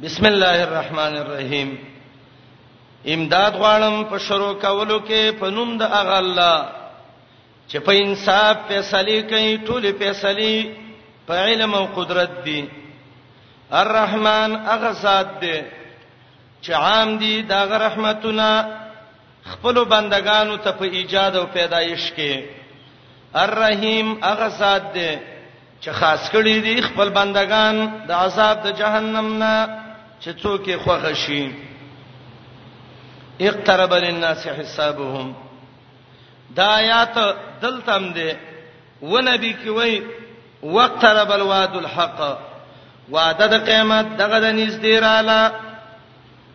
بسم الله الرحمن الرحیم امداد غواړم په شروع کولو کې په نوم د اغه الله چې په انصاف فیصله کوي ټول فیصله په علم او قدرت دي الرحمن اغه ذات دی چې عام دي دا رحمتونه خپل بندگانو ته په ایجاد او پیدایش کې الرحیم اغه ذات دی چې خاص کړي دي خپل بندگان د عذاب د جهنم نه چې څوک یې خوښ شي اقترب للناس حسابهم دا آیات دلتم دي و نبی کی وای وقترب الوعد الحق وعده د قیامت دغه د نږدې رااله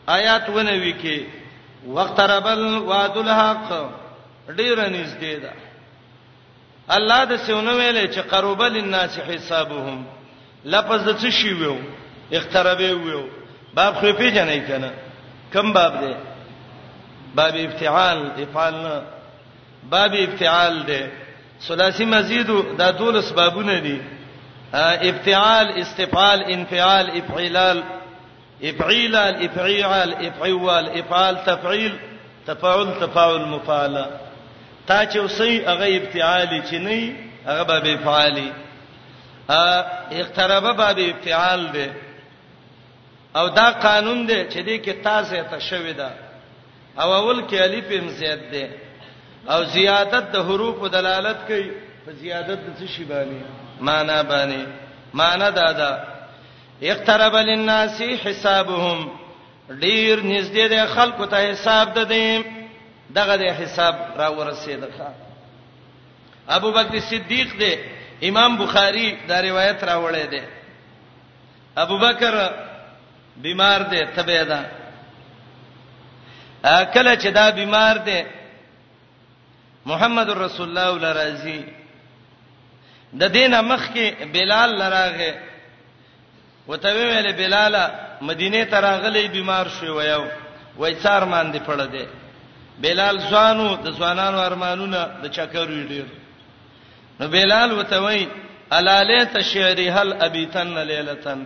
آیات و نبی کی وقترب الوعد الحق ډیر نږدې ده الله د سونه ویلې چې قرب للناس حسابهم لفظ د څه شی ویو اقتربه ویو باب خو پیژنې کنه کم باب دی باب افتعال افعال نه باب افتعال دی ثلاثی مزیدو دا ټول اسبابونه دي افتعال استفعال انفعال افعلال افعیلال افعیال افعوال افعال تفعیل تفاعل تفاعل مفاعله تا چې وسی هغه ابتعالی چې نه هغه باب افعالی ا اقترب باب ابتعال دی او دا قانون دی چې دې کې تازه ته شوی دا او اول کې الف هم زیات دی او زیادت د حروف دلالت کوي په زیادت د څه شی باندې معنا باندې معنا دا ده اقترب للناس حسابهم ډیر نږدې د خلکو ته حساب ده دې دغه د حساب را ورسېدخه ابو بکر صدیق دې امام بخاری دا روایت راوړی دی ابو بکر بیمار دی تبه ده کله چې دا بیمار دی محمد رسول الله ول راضي د دینه مخ کې بلال لراغه وته ویل بلاله مدینه ته راغلی بیمار شو ویو وای څار مان دی پړ دی بلال ځانو د ځوانانو ارمانونه د چکرو ډیر نو بلال وته وای الاله تشری هل ابیتن لیلتن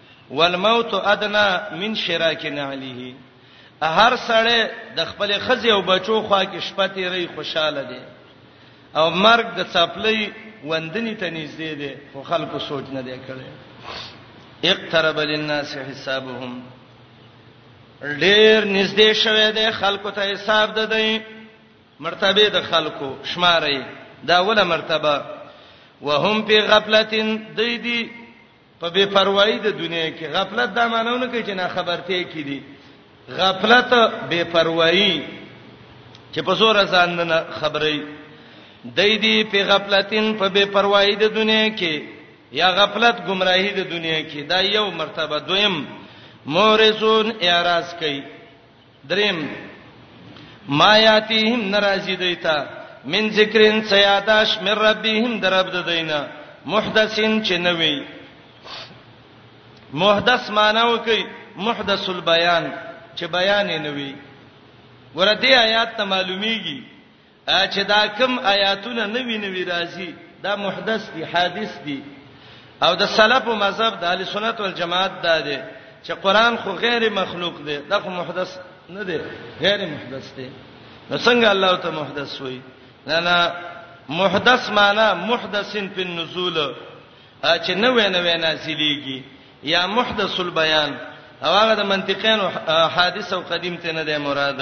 والموت ادنى من شراک نعله هر سړی د خپل خزي او بچو خوا کې شپه تیری خوشاله دی او مرګ د چاپلې وندنی ته نږدې دی خو خلکو سوچ نه دی کړی اقترب للناس حسابهم ډیر نږدې شوه دی خلکو ته حساب ده دی مرتبه د خلکو شمارې دا وله مرتبه وهم په غفلتین دی دی په بے پروايي د دنیا کې غفلت دا مانونه کوي چې نه خبرته کې دي غفلت بے پروايي چې په زور ځان نه خبرې دای دی په غفلتین په بے پروايي د دنیا کې یا غفلت گمراهی د دنیا کې دا یو مرتبه دویم مورزون اعتراض کوي دریم ما یاتیهم ناراضی دیتا من ذکرین سیاداش من ربهم در رب دینا محدثین چې نوی محدث معنی وکي محدث البیان چې بیان نه وي ورته آیات ته معلومیږي چې دا کم آیاتونه نوی نوی راځي دا محدث دي حادث دي او د سلف مذهب د اهل سنت والجماعت دا دی چې قران خو غیر مخلوق دی دا خو محدث نه دی غیر محدث دی نو څنګه الله ته محدث وای نه نه محدث معنی محدثن په نزول چې نه وینه وینا زیلیږي یا محدث البیان او هغه د منطقین او حادث او قدیم ته نه دی مراد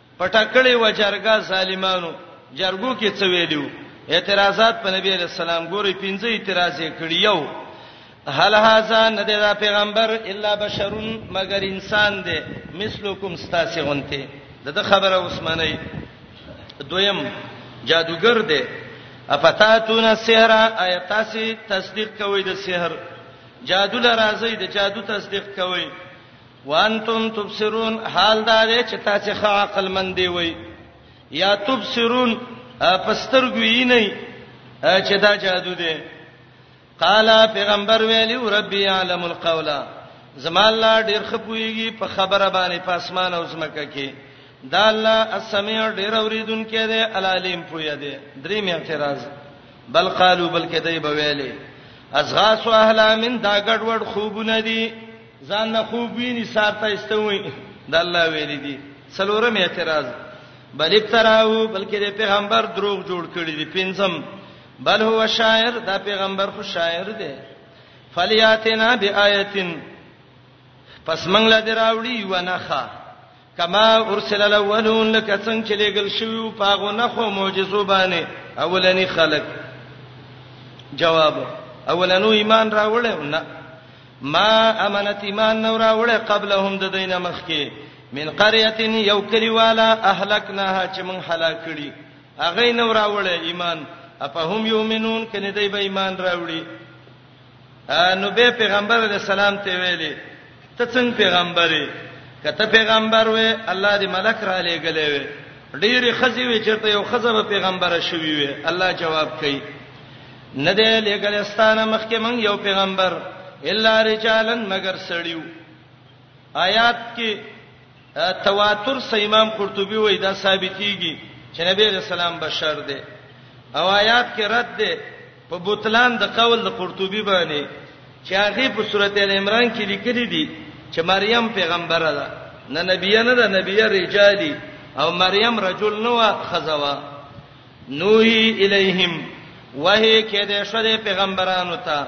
پټه کړې و جرګه ظالمانو جرګو کې څه ویلو اعتراضات په نبی علی السلام ګوري پنځه اعتراض یې کړی یو هل هاذا ندی دا پیغمبر الا بشرون مگر انسان دی مثلکم ستاسو غونته دغه خبره عثمانه دویم جادوګر دی افتاتون السحر ایتاسی تصدیق کوي د سحر جادو لرازي د جادو تصدیق کوي وانتم تبصرون حال دا دی چې تاسو ښه عقل مند دی وای یا تبصرون پسترګوی نه چې دا جادو دی قال پیغمبر ویلی ربي عالم القول زما الله ډیر خپويږي په خبره باندې په اسمان او زمکه کې دا الله السميع ډیر اوریدونکې دی العلیم پوی دی درې مې اعتراض بل قالو بلکې دای بویلې ازغاس اهلا من دا ګډوډ خوبونه دي ځان نه خوب ویني سار ته استوي د الله ویلي دي څلورم اعتراض بل ابتراو بلکې د پیغمبر دروغ جوړ کړی دي پنځم بل هو شاعر دا پیغمبر خو شاعر دی فلیاتنا بیااتن پس منګل دراوړي ونخه کما ارسل الاولون لکه څنګه چې لګل شوی په هغه نه خو معجزو باندې اولنی خلق جواب اولنو ایمان راوړل نه ما امنت ایمان نو راوړل قبلهم د دینه مخکې من قريه یو کلیوالا اهلکناها چې مون هلاک کړي هغه نو راوړل ایمان اپهم یومنون کنه دای به ایمان راوړي نو به پیغمبر علی السلام ته ویلي ته څنګه پیغمبرې کته پیغمبر وې الله دې ملک را لېګلې وې ډېری خزي وې چې ته یو خزه پیغمبر شوي وې الله جواب کوي نه دې لېګلستانه مخکې مونږ یو پیغمبر الا رجالن مگر سړیو آیات کې تواتر سه امام قرطبي وایي دا ثابتېږي چې نبی علیہ السلام بشر دی او آیات کې رد دی په بوتلان د قول د قرطبي باندې چې هغه په سورته ال عمران کې لیکلي دي چې مریم پیغمبره ده نه نبی نه ده نبی رجالی او مریم رجل نو خزوا نوحي الیهم وه کې د شوه پیغمبرانو ته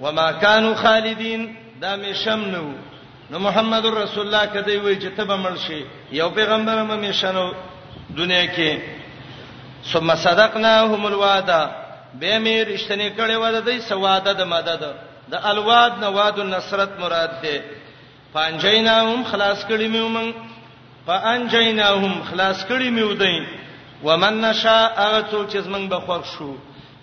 وما كانوا خالدين دا مې شم نو نو محمد رسول الله کدی وای چې تبه مړ شي یو پیغمبر هم مې شنو دنیا کې ثم صدقناهم الوعد به مې رښتینه کړې و د دې سواده د مدد د الواد نواد النصرت مراد ده فانجیناهم خلاص کړی میو من فانجیناهم خلاص کړی میو دای ومن نشا هغه څوک چې زمنګ به خوښ شو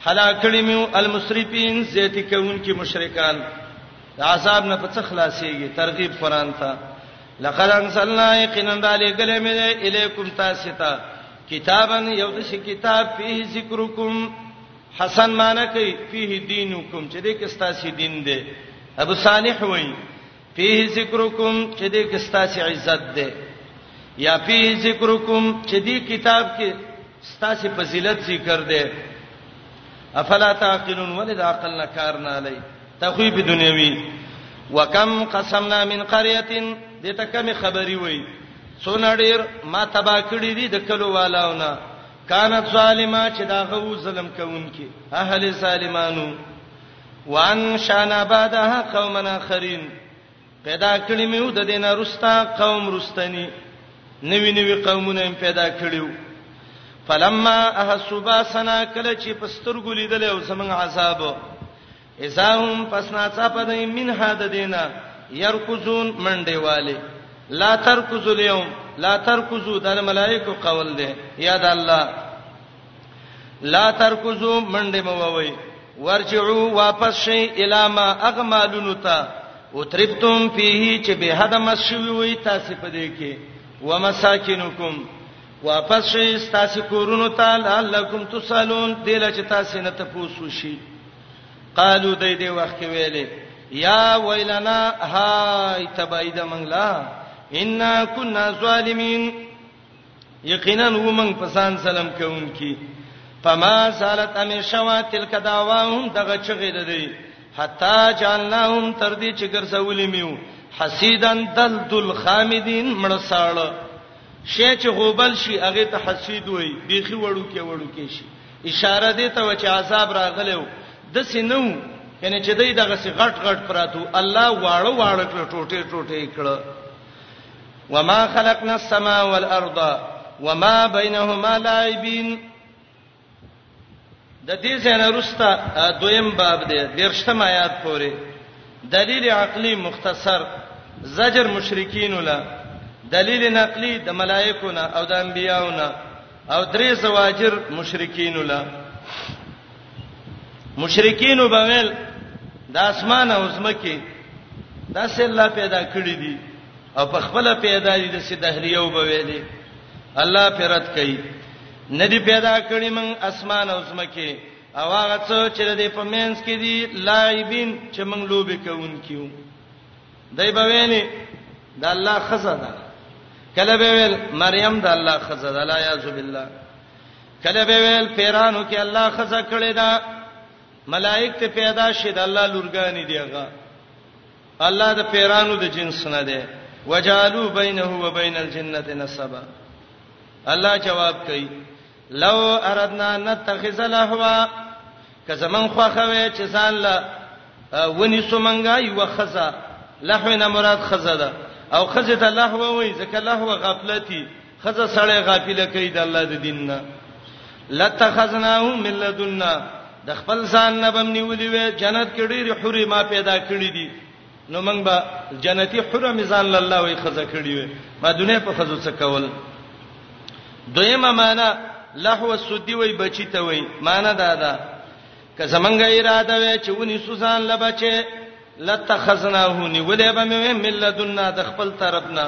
هلاک کړی میو المسرفین زیت کون کې مشرکان عذاب نه پڅ خلاصيږي ترغیب قران ته لقد انزلنا یقینا علی کلمه الیکم تاسو ته کتابن یو د کتاب فيه ذکرکم حسن معنی کوي فيه دينکم چې دې کې ستاسو دین دی ابو صالح وایي فيه ذکرکم چې دې کې ستاسو عزت دی یا فيه ذکرکم چې دې کتاب کې ستاسو فضیلت ذکر دی افلا تعقلون ولید عقل نه کار نه لای تخویب دنیوی وکم قسمنا من قريه دې ته کوم خبري وایي څونه ډیر ما تبا کړی دي د کلو والاونه کانت ظالما چې دا غو ظلم کوونکې اهل ظالمانو وان شانا بعدها قومنا اخرین پیدا کړی مې د دین رستا قوم رستنی نوی نوی قومونه پیدا کړیو فلما احسبا سنا کله چې پسترګو لیدل او زمنګ عذاب اذا هم پس ناڅاپ د من هدا دینا يرکزون منډه والي لا ترکز اليوم لا ترکزو د ملائکه قول دی یا د الله لا ترکزو منډه مووي ورجعو واپس شي الی ما اغمالونو ته او ترپتم فيه چې به حد مسوي وي تاسو په دې کې ومساکینکم واپس شي تاسو کورونو ته لعلکم تسالون دله چې تاسو نه تاسو شي قالو دای دی وخت ویلې یا ویلنا های تبعید منګلا ان کنا ظالمین یقینا و من پسان سلام کوونکی فما سالت امیشوا تلک داواهم دغه چغې ده دی حتا جانناهم تر دې چې ګرځولې میو حسیدن دلدل خامدین مړساړه شې چې غوبل شي هغه ته حسید وای بیخي وړو کې وړو کې شي اشاره دې ته و چې عذاب راغلو د سينو یعنی چې دای دغه سي غټ غټ پراتو الله واړو واړو کړ ټوټه ټوټه کړ وما خلقنا السماء والارض وما بينهما لاعبين د دې څنګه رستا دویم باب دی درشتم آیات پورې دلیل عقلی مختصر زجر مشرکین ولا دلیل نقلی د ملائکونه او د انبیاونه او درې زواجر مشرکین له مشرکین وبویل د اسمان او زمکه دا سه الله پیدا کړی دي او په خپل پیدا دي د سه دهریه وبویلې الله پرد کوي ندی پیدا کړی من اسمان او زمکه او هغه څه چې د پمنس کې دي لایبین چې من لوبې کوونکیو دای به ویلې د الله خزه ده کله به ویل مریم د الله خزه ده لا یعذ بالله کله به ویل پیرانو کې الله خزه کړی دا ملائک ته پیدا شي د الله لورګانی دیغه الله د پیرانو د جنس نه دی وجالو بینه و بین الجنه نسبا الله جواب کوي لو اردنا نتخذ لهوا که زمون خوخوي چې ځان له ونی سومنګا یو خزه لهونه مراد خزه ده او خزه ته لهو وای ځکه لهو غفلتی خزه سړی غافل کوي د الله د دین نه لتخذناه من لدنا د خپل ځان نه بم نیولې وې جنت کې ډېری حوري ما پیدا کړې دي نو موږ به جنتی حره میزان الله وی خزه کړی وي ما دنیا په خزو څه کول دویمه معنا لهو السدی وی بچی ته وی معنا دا ده که زمونږه اراده وی چې ونی سوزان لبچه لتخزناه نیولې به مې ملذنا د خپل طرفنا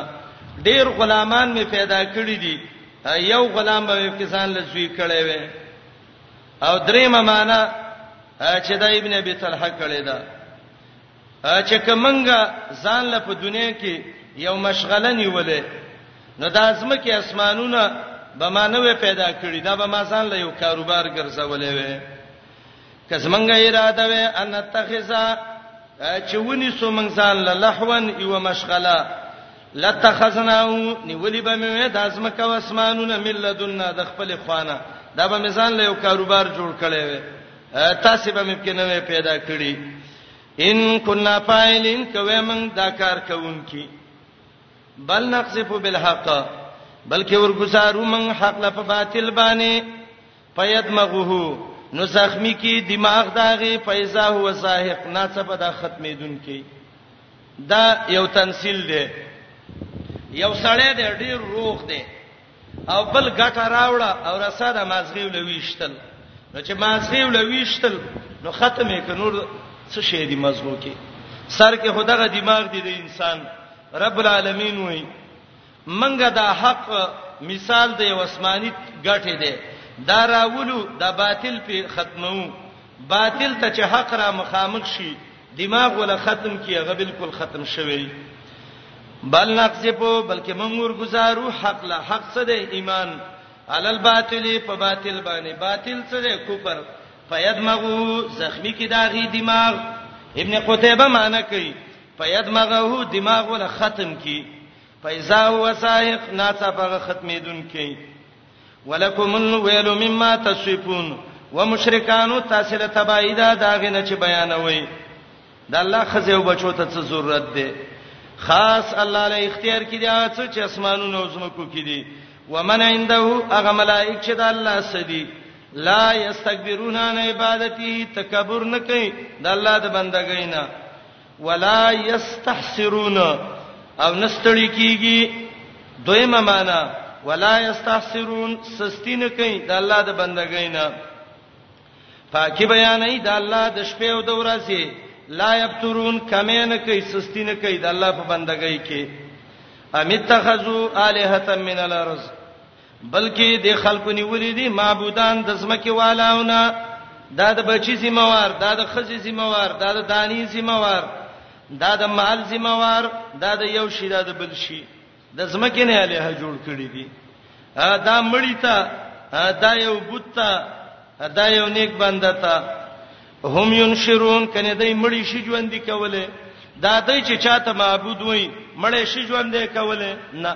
ډیر غلامان می پیدا کړی دي یو غلام به کسان لزوی کړي وي او درېمه معنا چې دا ابن ابي طلحه کړی دا چې کومنګا ځان له په دنیا کې یو مشغله نیولې نو د ازمکه اسمانونه به ما نه پیدا کړی دا به ما ځان له یو کاروبار ګرځولې وې کزمنګ اراده وې ان تخزا چې ونی سو منګ ځان له لحون یو مشغله لتخزناو نیولې به مې د ازمکه اسمانونه ملذنا د خپل خوانه دا به مې ځان له یو کاروبار جوړ کړی وې تاسو به مې پکې نوې پیدا کړی ان كنا فاعلين کوي من دا کار کوونکی بل نقذف بالحق بلکې ورګزارو من حق له باطل باندې پيد مغه نو زخمی کی دماغ داغه فیضا هو زاهق ناڅه دا ختمیدون کی دا یو تنسیل دی یو سړی دی ډیر روغ دی او بل ګټه راوړه او رساده مازغیو لويشتل نو چې مازغیو لويشتل نو ختمې ک نور څه شي دی مزغو کې سر کې خدغه دماغ دی د انسان رب العالمین وای منګه دا حق مثال دی وسمانی ګټه دی دا راولو دا باطل په ختمو باطل ته چې حق را مخامخ شي دماغ ولا ختم کی هغه بالکل ختم شوی بل نقذفو بلکې موږ ورګزارو حق لا حق څه دی ایمان علی الباطل په باطل باندې باطل څه دی کوپر فیدمغو زخمی کی داغي دماغ ابن قتیبه معنی کوي فیدمغه دماغ ولا ختم کی فیزا هو سائق ناڅه په ختمېدون کی ولکم الویل مما تصفون ومشرکانو تاسو له تبعی دا داغه نه چې بیانوي د الله خزه او بچو ته څه ضرورت دی خاص الله له اختیار کې دی هغه څه چې اسمانونو او زمکو کې دي ومن عنده هغه ملائک چې د الله سدي لا یستكبرون عن عبادتي تکبر نه کوي د الله د بندګۍ نه ولا یستحسرون او نستړی کیږي دویمه معنا ولا یستحسرون سستی نه کوي د الله د بندګۍ نه پاکي بیانې د الله د شپې او د ورځې لا یبترون کمه نه کوي سستی نه کوي د الله په بندګۍ کې امیتخذو الہه من الارض بلکې د خلکو نیولې دي معبودان د زمکه والاونه دا د بچی ذمہوار دا د خزي ذمہوار دا د دانی ذمہوار دا د مال ذمہوار دا د یو شی دا د بل شی د زمکه نه الها جوړ کړی دي دا مړی ته دا یو بوت ته دا یو نیک بنده ته هم ينشرون کنه دای مړی شي ژوند کوله دا دای چې چاته معبود وای مړی شي ژوند کوله نه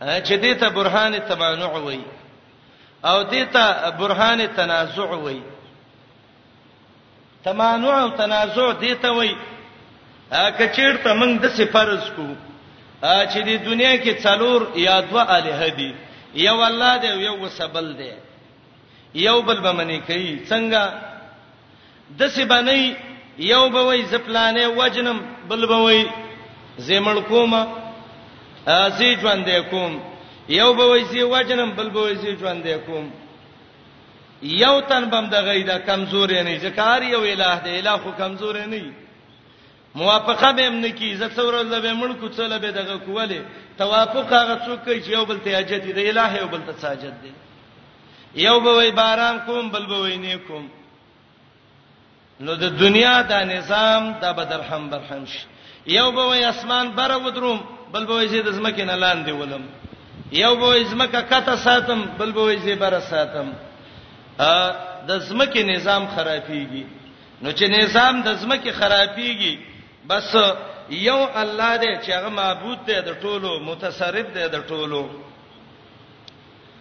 چې دې ته برهان تمانع وای او دې ته برهان تنازع وای تمانع او تنازع دې ته وای کچیر ته موږ د سفرز کو چې د دنیا کې څلور یا دوا الہ دي یو الله دی یو وسبل دی یو بل به منی کوي څنګه دسی باندې یو به وای زپلانې وجنم بل به وای زمړ کومه ازي ژوند کوم یو به وای زی وجنم بل به وای زی ژوند کوم یو تن بم د غیدا کمزورې نه ځکار یو الہ دی الہ خو کمزورې نه موافقه به هم نکی زه څو ورځ له ملکو څه له به دغه کوله توافق هغه څوک کوي چې یو بل ته حاجت دی الٰه یو بل ته ساجت دی یو به وای باران کوم بل به وای نه کوم نو د دنیا دا نظام دا به درهم برهم شي یو به وای اسمان بر ودروم بل به وای زید زمکه نه لاندې ولم یو به وای زمکه کته ساتم بل به وای زی بر ساتم ا د زمکه نظام خرابېږي نو چې نظام د زمکه خرابېږي بس یو الله دی چې هغه معبود دی د ټولو متصرف دی د ټولو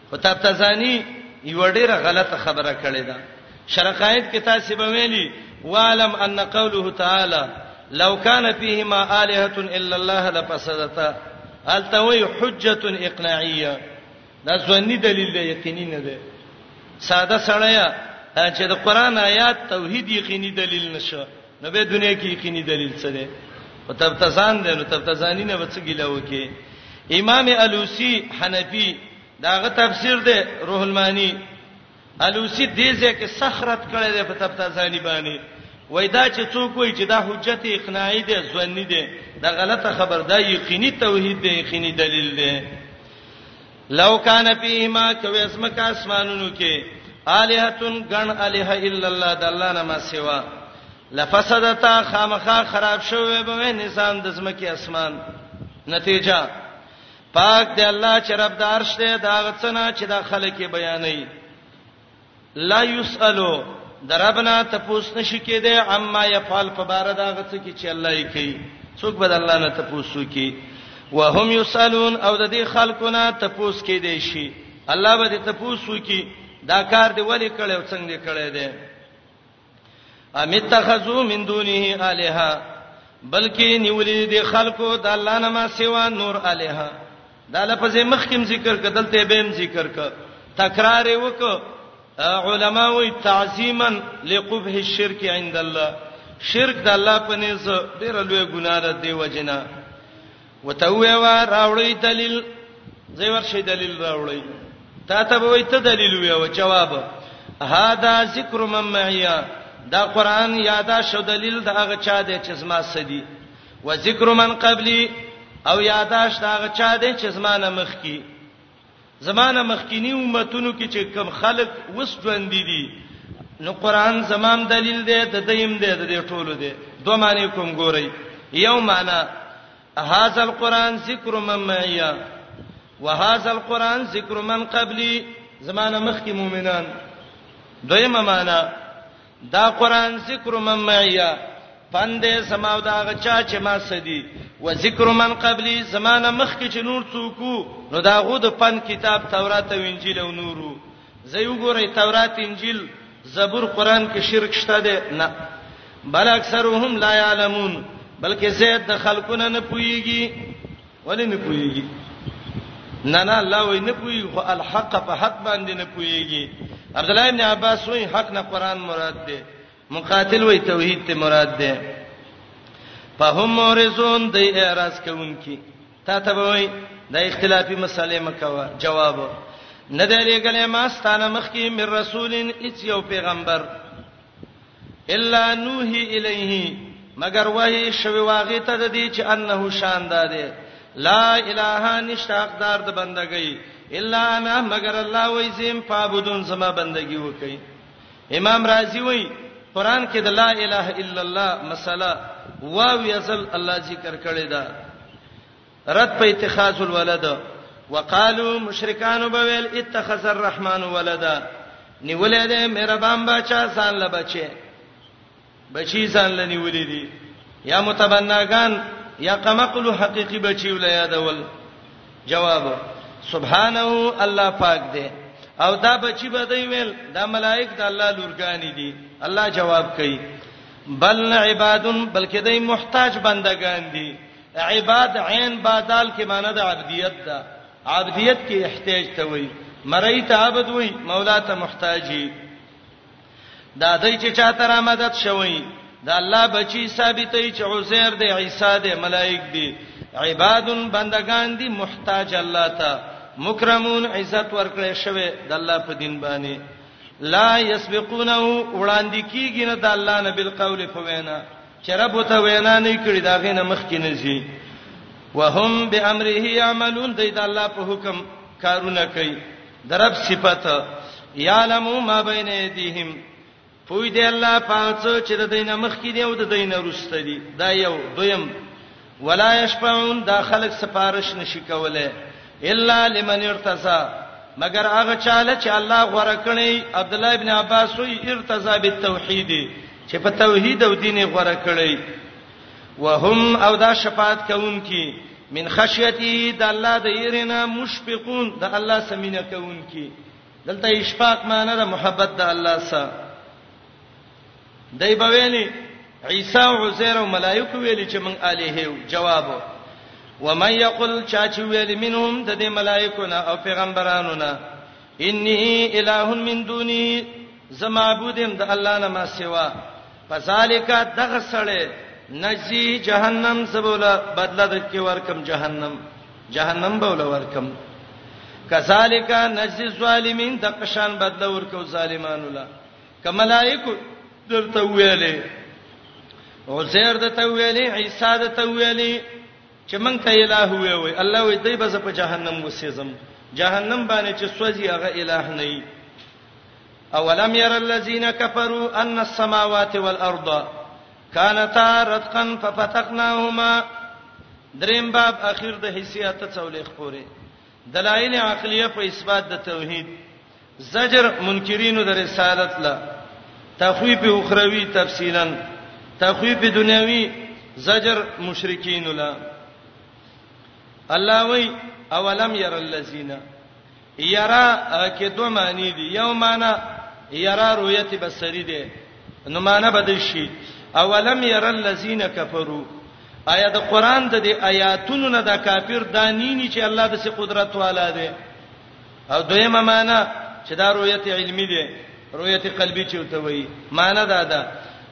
خو تبتزانی یو ډیره غلطه خبره کړې ده شرقایت کې تاسو به ویلي والم ان قوله تعالی لو كان فيهما الهه الا الله لفسدتا التوي حجه اقناعيه دا ځواني دلیل دی یقیني نه دی ساده سړیا چې د قران آیات توحید یقیني دلیل نشو نو به دنیا کې یقیني دلیل څه دی او تبتزان دی نو تبتزانی نه وڅ ګیلا وکي امام الوسی حنفی داغه تفسیر دی روح المانی الوسی دې ځکه سخرت کړی دی په تبتازانی باندې وای دا چې څوک وای چې دا حجت اقناعی دی ځنی دی دا غلطه خبر ده یقیني توحید دی یقیني دلیل دی لو کان فیهما کوي اسمک اسمانونو کې الہتون غن الہ الا الله د الله نه ما سوا لفسدتا خامخا خراب شوه به نظام د زمکه اسمان نتیجه پاک دی الله چې رب د عرش دی دا غڅنا چې دا خلک بیانې لا یسالو دربنا تپوس نشی کېده عما يفعل په بار دا غڅ کی چې الله یې کوي څوک بد الله نه تپوسو کی وهم یسالون او د دې خلکونه تپوس کې دی شي الله به دې تپوسو کی دا کار دی ولی کړو څنګه کړی دی ام اتخذو من دونه الها بلکې نیولې دي خلکو د الله نه ما سیوا نور الها دا لفظ مخکیم ذکر کدل ته بهم ذکر ک تکرار وک علما وی تعظیما لقبه الشرك عند الله شرک د الله په نس ډیر لوی ګناه ده دی وجنا وتوي وا راوړی دلیل زې ورشي دلیل راوړی تا ته به وي ته دلیل وي او جواب هاذا ذکر من معیا دا قران یادا شو دلیل دا هغه چا دی چې زما سدي و ذکر من قبلی او یاداش دا هغه چا دی چې زما نه مخ کی زمانه مخکینی امتونو کې چې کم خلق وس ژوند دي نو قران زمام دلیل دی د دیم دی د دې ټولو دی دوه معنی کوم ګورئ یو معنی هاذا القران ذکر من معیا وهاذا القران ذکر من قبلی زمانه مخکی مؤمنان دویمه معنی دا قران ذکر من معیا پند سماو دا غچا چې ما سدي و ذکر من قبلی زمانه مخ کې چې نور څوک نو دا غو د پن کتاب تورات او انجیل او نورو زه یو ګورې تورات انجیل زبور قران کې شرک شته ده نه بل اکثرهم لا یعلمون بلکې زید د خلقونه نه پويږي ولې نه پويږي نه نه الله وې نه پوي خو الحق په حق باندې نه پويږي عبد الله ابن عباس وې حق نه قران مراد ده مقاتل وې توحید ته مراد ده فهم مورزون د اعتراض کوونکی تا ته وې د اختلافي مسالې مکوه جواب نه دی لګلې ما ستانه مخکې من رسولین اچ یو پیغمبر الا نوحي الیه مگر وحی شوی واغی ته د دې چې انه شان داده لا اله نشته حقدار د بندګۍ الا انا مگر الله وای زم فعبدون سما بندگی وکي امام رازی وای قران کې د لا اله الا الله مسله واو یزل الله ذکر کړی دا رد په اتخاذ الولد وقالو مشرکان به ویل اتخذ الرحمن ولدا نیولې دې مهربان بچا ځان له بچي بچی ځان له نیولې دي یا متبناګان یا قمقلو حقيقي بچی ول یادول جواب سبحانه الله پاک دې او دا بچی به دی ویل دا ملائک د الله لورګانی دي الله جواب کوي بل عبادن بلکې دای محتاج بندگان دي عباد عین بادال کې معنی د عبدیت ده عبدیت کې احتیاج ته وای مری ته عبد وای مولا ته محتاجی دا دای چې چاته را مدد شوی دا الله بچی ثابتې چې عزیر دی عیسی دی ملائک دی عباد بندگان دی محتاج الله ته مکرمون عزت ورکړې شوی د الله په دین باندې لا یسبقونه وړاندې کیږي نه د الله نه بالقول په وینا چې رب ته وینا نه کړی دا غینه مخ کې نه زی وهم بامره يعملون د الله په حکم کارونه کوي درب صفته یعلمو ما بین ایدیهم پوی دی الله پاتو چې د دینه مخ کې دی او د دینه روسته دی دا یو دویم ولا یشفعون دا خلق سفارش نشي کوله الا لمن ارتضى مگر هغه چاله چې الله غوړه کړی عبد الله ابن عباس وی ارتضى بالتوحید چې په توحید او دین غوړه کړی وهم او دا شفاعت کوونکی من خشیتی د الله د ایرنا مشفقون د الله سمینه کوونکی دلته اشفاق معنی د محبت د الله سره دای به ویلي عیسی او عزیر او ملائکه ویلي چې من الیه جواب و من یقل چا چې ویلي منهم د دې ملائکه نه او پیغمبرانو نه انی الہ من دونی زمعبودم د الله نه ما سوا فذالک دغه سړی نجی جهنم سبولا بدله د کې ورکم جهنم جهنم بوله ورکم کذالک نجی الظالمین د قشان بدله ورکو ظالمانو لا کملائکو درته ویلې عزیر د ته ویلې عیسی د ته ویلې چې مونږ ته الہ وې وې الله وې دای بز په جهنم وسېزم جهنم باندې چې سوځي هغه الہ نه وي اولم ير الذين كفروا ان السماوات والارض كانتا رتقا ففتقناهما دریم باب اخیر د حیثیت څولې خپوره دلایل عقلیه په اثبات د توحید زجر منکرینو د رسالت له تخویف اخروی تفصیلا تخویف دنیوی زجر مشرکین له الله وی اولم ير الذین یرا کې دوه معنی دي یو معنی یرا رؤیت بصری ده نو معنی بدل شي اولم ير الذین کفروا آیا د قران د آیاتونو نه د کافر دانینی چې الله د سي قدرت والا ده او دویمه معنا چې دا رؤیت علمی دی رؤیت قلبی چې وته وی معنا دا ده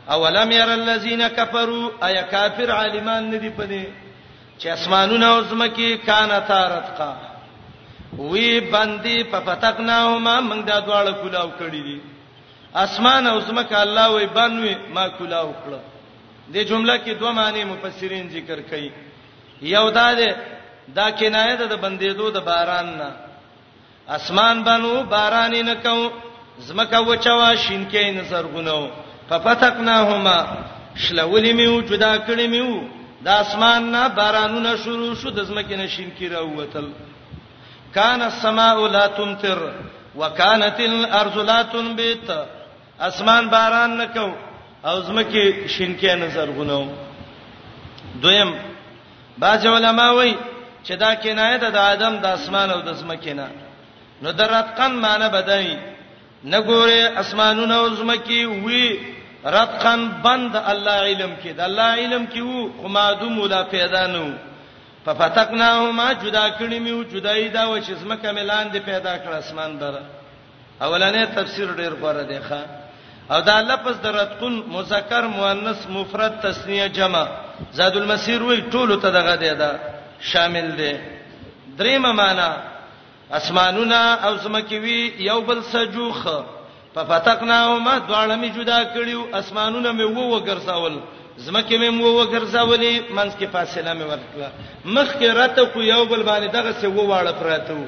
اولم ير الذين كفروا اي کافر عالمان ندي پدې چې اسمانونه او زمکه کان تارتقا وی باندې په فتقناهما موږ دا دواړه کولاو کړی دي اسمان او زمکه الله وی بنوي ما کولاو کړو د جمله کې دوه معنی مفسرین ذکر کړي یو دا ده دا کنایه ده د بندیدو د باران نه اسمان بنو باران نه کو زمکه وچوا شینکې نه زرغونو ففتقناهما شلولې میو جدا کړې میو د اسمان نه بارانونه شروع شو د زمکه نه شینکې راوتل کان السماء لا تمطر وکانت الارض لا تنبت اسمان باران نکو او زمکه شینکې نه زرغونو دویم باج علماء وای چې دا کنایه ده د ادم د اسمان او د زمکه نه نو درتقن معنی بدای نه ګوره اسمانونه او زمکه وی رتقن بند الله علم کې د الله علم کې وو خو مادوم ولا پیدا نو ففتقناهما جدا کړی میو جدای دا و چې زمکه ملان دی پیدا کړ اسمان بره اولنې تفسیر ډیر غوړه دی ښا او دا لفظ د رتقن مذکر مؤنث مفرد تسنیه جمع زاد المسیر وی ټول ته دغه دی دا شامل دی دریمه معنا اسمانونه او زمکه وی یو بل سجوخ په فتقناهما دواړه می جدا کړیو اسمانونه می وو وګرځاول زمکه می وو وګرځاولې منځ کې فاصله می ورکړه مخ کې راته کو یو بل باندې دغه څه وو واړه پراته وو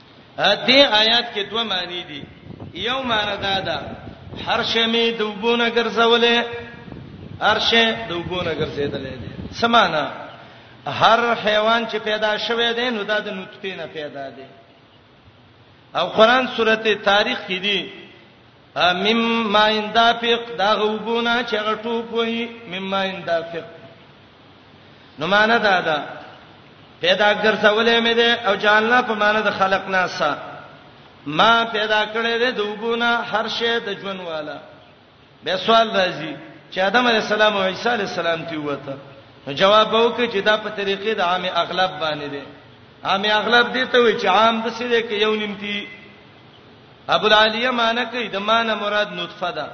دې آیات کې دوه معنی دي یو معنی دا ده هر شی می د وبونه ګرځولې هر شی د وبونه ګرځیدلې دي سمانا هر حیوان چې پیدا شوه دی نو دا د نطفه نه پیدا دی او قران سورته تاریخ کې دی مما اندافق دا غوبونه چې غټو کوي مما اندافق نو معنا دا ده پیدا ګرځولې مې ده او جاننا په معنا د خلق ناسا ما پیدا کړې ده دوبونه هر شی د ژوند والا به سوال راځي چې آدم علی السلام او عیسی علی السلام تی وته نو جواب وکړي چې دا په طریقې د عام اغلب باندې ده عام اغلب دي ته وي چې عام د څه ده کې یو نیمتی ابو العالیه معنی کوي د معنی مراد نطفه ده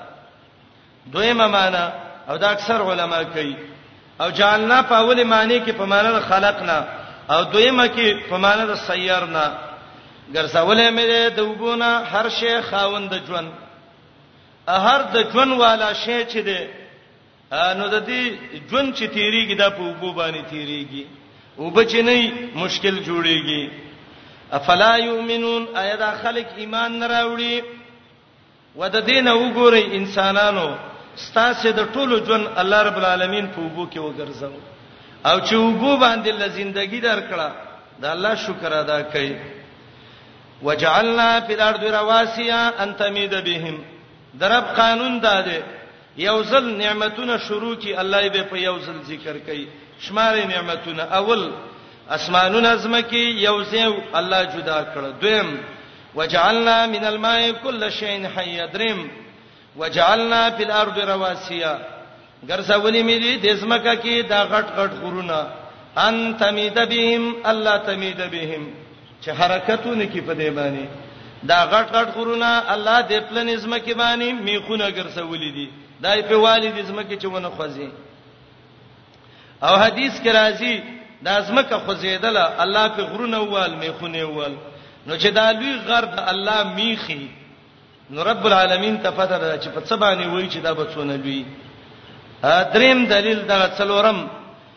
دویمه معنی او دا اکثر علما کوي او جعلنا په اوله معنی کې په معنی خلقنا او دویمه کې په معنی د سیرنا ګرځولې مې د وګونه هر شی خاوند ژوند هر د ژوند والا شی چې دی نو د دې ژوند چې تیریږي دا په وبو باندې تیریږي وبچ نه مشکل جوړیږي افلا یؤمنون ایا دا خلک ایمان نه راوړي ود دین وګورئ انسانانو ستاسو د ټولو ژوند الله رب العالمین په وبو کې وګرځاو او چې وبو باندې ل زندگی درکړه دا الله شکر ادا کړئ وجعلنا فی الارض رواسیا ان تمید بهم درب قانون دا دی یو ځل نعمتونه شروع کی الله یې به په یو ځل ذکر کوي شمارې نعمتونه اول اسمانونه زمکه یو ځای الله جدا کړ دویم وجعلنا من الماء كل شيء حي دریم وجعلنا في الارض رواسي ګرځولې مې دي د زمکه کې دا غټ غټ غرونه ان تمید بهم الله تمید بهم چې حرکت ونه کړي په دې باندې دا غټ غټ غرونه الله دې پلنې ځمکې باندې میخونه ګرځولي دي دای په والي دې ځمکې چې ونه خوځي او حدیث کې راځي د ازمکه خوځیدل الله په غرونه وال میخونه وال نو چې دا لوی غر د الله میخي نو رب العالمین ته پته ده چې په څه باندې وایي چې دا به څونه لوی دریم دلیل دا څلورم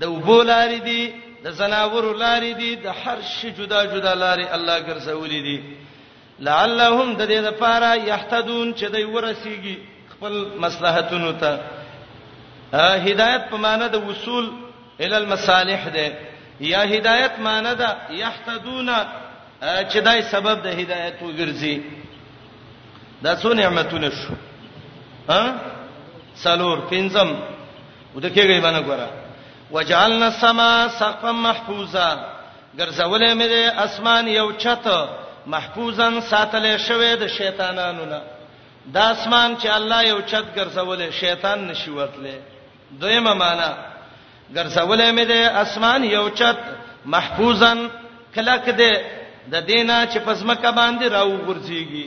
د اوبو لارې دي، د ځناورو لارې دي، د هر شي جدا جدا لارې الله ګرځولې دي. لعلهم د دې لپاره یهتدون چې دوی ورسیږي خپل مصلحتونو ته. هدایت په معنی د وصول ال المصالح ده یا هدایت معنی ده یهتدون چې دای سبب د هدایت وګرځي. دا څو نعمتونه شو. ها؟ سلور پنځم وده کېږي باندې ګوره وجعلنا السما سقفا محفوظا ګرځولې مې د اسمان یو چت محفوظا ساتلې شوې د شیطانانو نه د اسمان چې الله یو چت ګرځولې شیطان نشي ورتلې دویمه معنا ګرځولې مې د اسمان یو چت محفوظا کلک دې د دینه چې پسمکه باندې راو ګرځيږي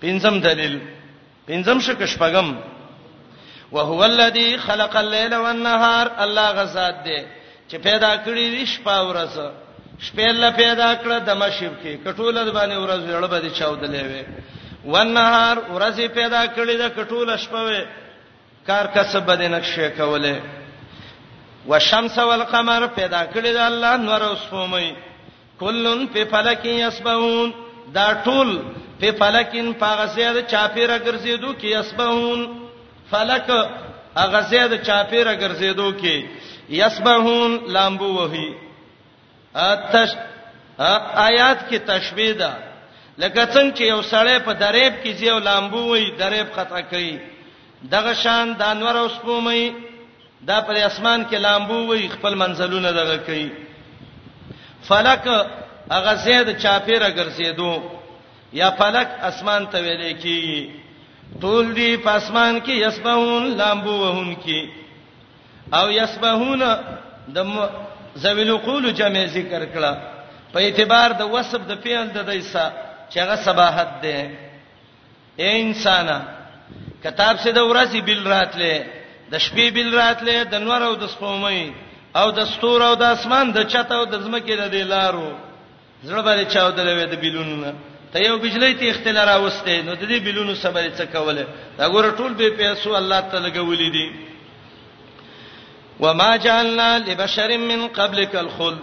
پنځم دلیل پنځم شک شپغم وهو الذی خلق الليل والنهار الله غزاد دی چې پیدا کړی دی شپه ورځ شپه الله پیدا کړه د مشرب کې کټول د باندې ورځ ویړه باندې چاودلې وي والنهار ورځ پیدا کړی د کټول شپه وي کار کسب باندې نقشه کوله والشمس والقمر پیدا کړی د الله نور او سپومې کلن په فلک یسبون دا ټول په فلکین په غزه د چاپیره ګرځېدو کې یسبون فلک هغه زه د چاپیره ګرځېدو کې یسبحون لامبو وهي اتش آیات کې تشبیه ده لکه څنګه چې یو سړی په دریب کې زیو لامبو وي دریب قطع کوي دغه شان د انور اوس پومي دا پر اسمان کې لامبو وي خپل منزلونه دغه کوي فلک هغه زید چاپیره ګرځیدو یا فلک اسمان ته ویل کی ټول دی په اسمان کې یسبحون لامبو وهون کی او یسبحون د ذویل قول جمع ذکر کړه په اعتبار د وصف د فعل د دیسا چې هغه صباحت ده اے انسان کتاب سي د ورځې بل راتله د شپې بل راتله د نور او د سپومې او د ستور او د اسمان د چته او د زمکه د لارو زړه باندې چاو دلوي د بلونو ته یو بجلی ته اختلال راوسته نو د دې بلونو سبب څه کوله دا ګور ټول به پیسو الله تعالی لګولې دي وما جعلنا لبشر من قبلك الخلد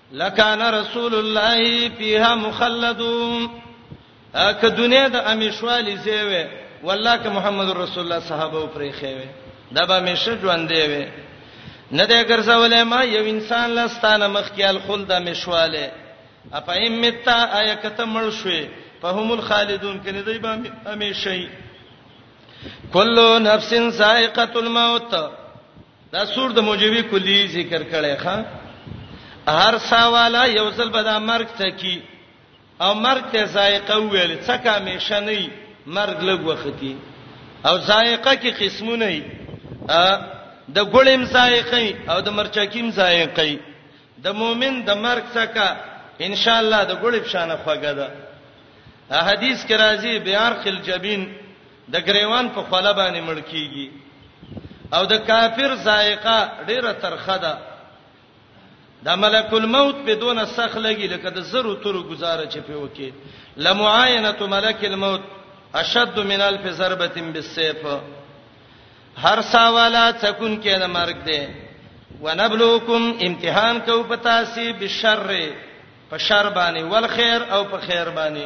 لکان رسول الله فيها مخلد اک دنیا د امیشوالی زیوه والله ک محمد رسول الله صحابه پرې خوي دا به مشه ژوند دی وي نه دې ګرځولې ما یو انسان لستانه مخکیال خل د مشواله اپا امتا آیا کته مړ شوي فهم الخالدون کنه دی به همیشه کلو نفس سائقه الموت دا سور د موجبی کلی ذکر کړي ښا هر سواله یو ځل به د مرګ ته کی او مرګ ته ذایقه ویل څه کا میشه نه مرګ لګ وختي او ذایقه کې قسمونه ای د ګړیم ذایقه او د مرچکیم ذایقه د مؤمن د مرګ څخه ان شاء الله د ګړیب شانه خوګه ده حدیث کې راځي بیارخ الجبین د ګریوان په خوله باندې مړ کیږي او د کافر ذائقه ډیره ترخه ده دا ملک الموت په دونه سخت لګي لکه د زرو تورو گزاره چې په وکي لمعاینه ملک الموت اشد من الف ضربه بالسيف هر ساوالا څکون کې د مرګ دی ونبلوکم امتحان کو پتا سی بشر په شر باندې ول خیر او په خیر باندې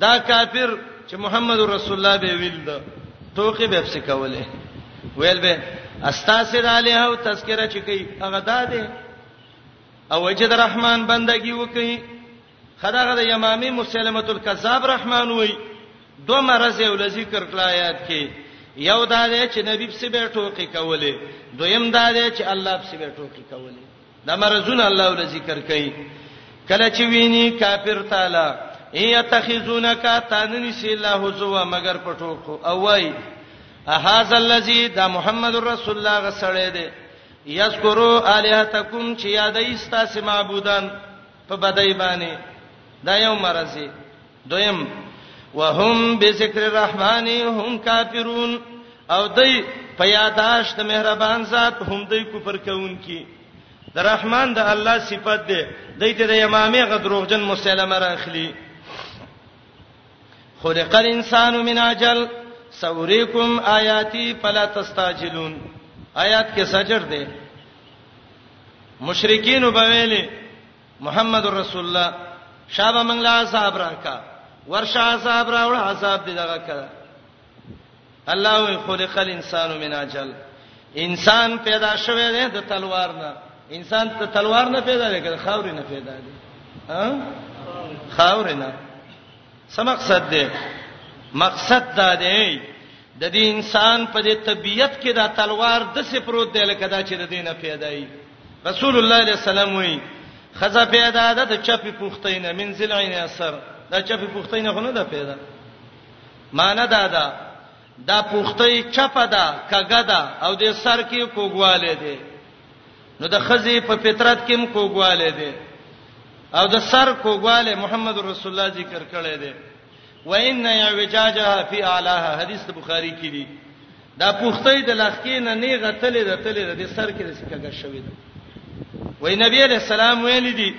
دا کافر چې محمد رسول الله به ویل دا ټوکی به څه کوله ویل به استاسر علیه او تذکرہ چې کوي هغه دا دی او وجد الرحمن بندگی وکي خداغه د یمامی مسلمه الکذاب رحمان وای دو مرز یو لذي کرکلا یاد کې یو دا دی چې نبی په سبه ټوکی کوله دویم دا دی چې الله په سبه ټوکی کوله دا مرزونه الله ول ذکر کوي کله چې ویني کافر تعالی ایتخذونک تاننی سی الله زوا مگر پټو کو او وای احاز الذی دا محمد رسول الله غسړې دی یذکرو الہتکم چې یادای استاس معبودان په بدای باندې دا یو مرزي دویم وهم بذکر الرحمن هم کافرون او دای په یاداشت مهربان ذات هم دای کفر کوونکی د رحمان د الله صفت ده دای ته د امامه غدروغجن مسلمه راخلی خلق الانسان من عجل سوریکم آیاتی فلا تستعجلون آیات کې سجر ده مشرکین وبویل محمد رسول الله شابه منګلا صاحب راکا ورشا صاحب راوړه صاحب دې دغه کړه الله وی خلق الانسان من اجل انسان پیدا شوه دی د تلوار نه انسان ته تلوار نه پیدا دی که خاور نه پیدا دی ها خاور نه څه مقصد دی مقصد دا دی د دې انسان په دې طبیعت کې دا تلوار د څه پروت دی لکه دا چې د دینه پیدا وي رسول الله علیه السلام وی خزه پیدا ده د چپی پختینه من زلعین اثر دا چپی پختینه خو نه ده پیدا معنی دا ده دا پختۍ چپه ده کګه ده او د سر کې کوګواله ده نو د خزه په فطرت کې هم کوګواله ده او د سر کوګواله محمد رسول الله ذکر کړی ده وان اعوجاجها فی اعلاها حدیث بخاری کې دی دا پوښتې د لخکې نه نه غتلې د تلې د سر کې د سکګه شوې ده وای نبی علیہ السلام ویل دي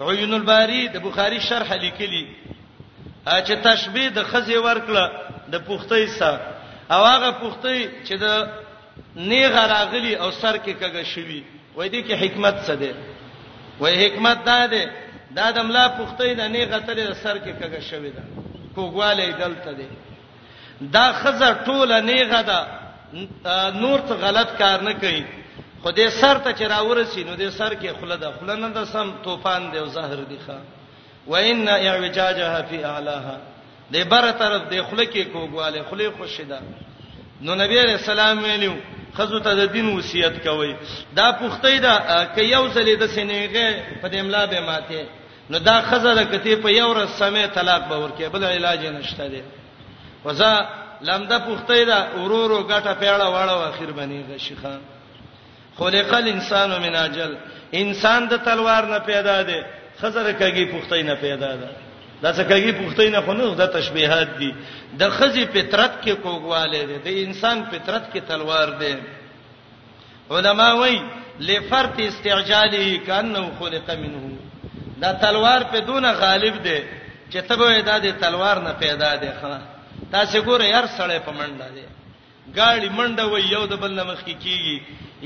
عیون الباری د بخاری شرح لیکلی چې تشبیه د خزې ورکړه د پوښتې سره او هغه پوښتې چې د نیغه راغلی او سر کې کګه شوی وای دي کې حکمت څه دی وای حکمت دا دی دا د ملا پختې نه نیغه تل سر کې کګه شوی ده کوګواله دلته دی دا خزه ټوله نیغه ده نور ته غلط کار نه کوي خو دې سر ته چې راورسی نو دې سر کې خله ده خله نه ده سم طوفان دی او زهر دی ښا وان اعوجاجها فی اعلاها د بره طرف د خله کې کوګواله خله خوشی ده نو نبی علیہ السلام ویلو خزو ته د دین وصیت کوي دا پوښتې ده ک یو ځل د سینېګه په دې املا به ماته نو دا خزه د کته په یو ورځ سمې طلاق به ورکه بل علاج نشته دی وزا لمده پوښتې ده اورورو غټه پیړه واړه اخر باندې غشي خان خلق الانسان من اجل انسان د تلوار نه پیدا دی خزر کګي پختې نه پیدا ده دا څه کګي پختې نه خو نه د تشبيهات دي د خزي فطرت کې کوګواله دي د انسان فطرت کې تلوار دي علما وایي لفرط استعجاله کانه خلق منه دا تلوار په دونه غالب دی چې تبه دا د تلوار نه پیدا دی خلا تاسو ګوره یار سړی په منډه دی ګاړي منډه وي یو د بل نمخ کې کیږي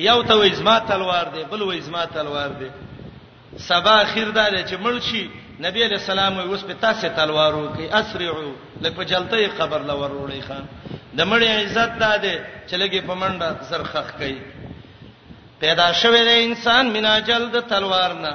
یو ته وای زما تلوار دی بل وای زما تلوار دی سبا اخیر دا چې مړ شي نبی علیہ السلام وي اوس په تاسو تلوارو کې اسرعو لکه په جلته قبر لور وړي خان د مړ عزت دا دی چې لګي په منډه زرخخ کوي پیدا شوی دی انسان مینا جلد تلوار نه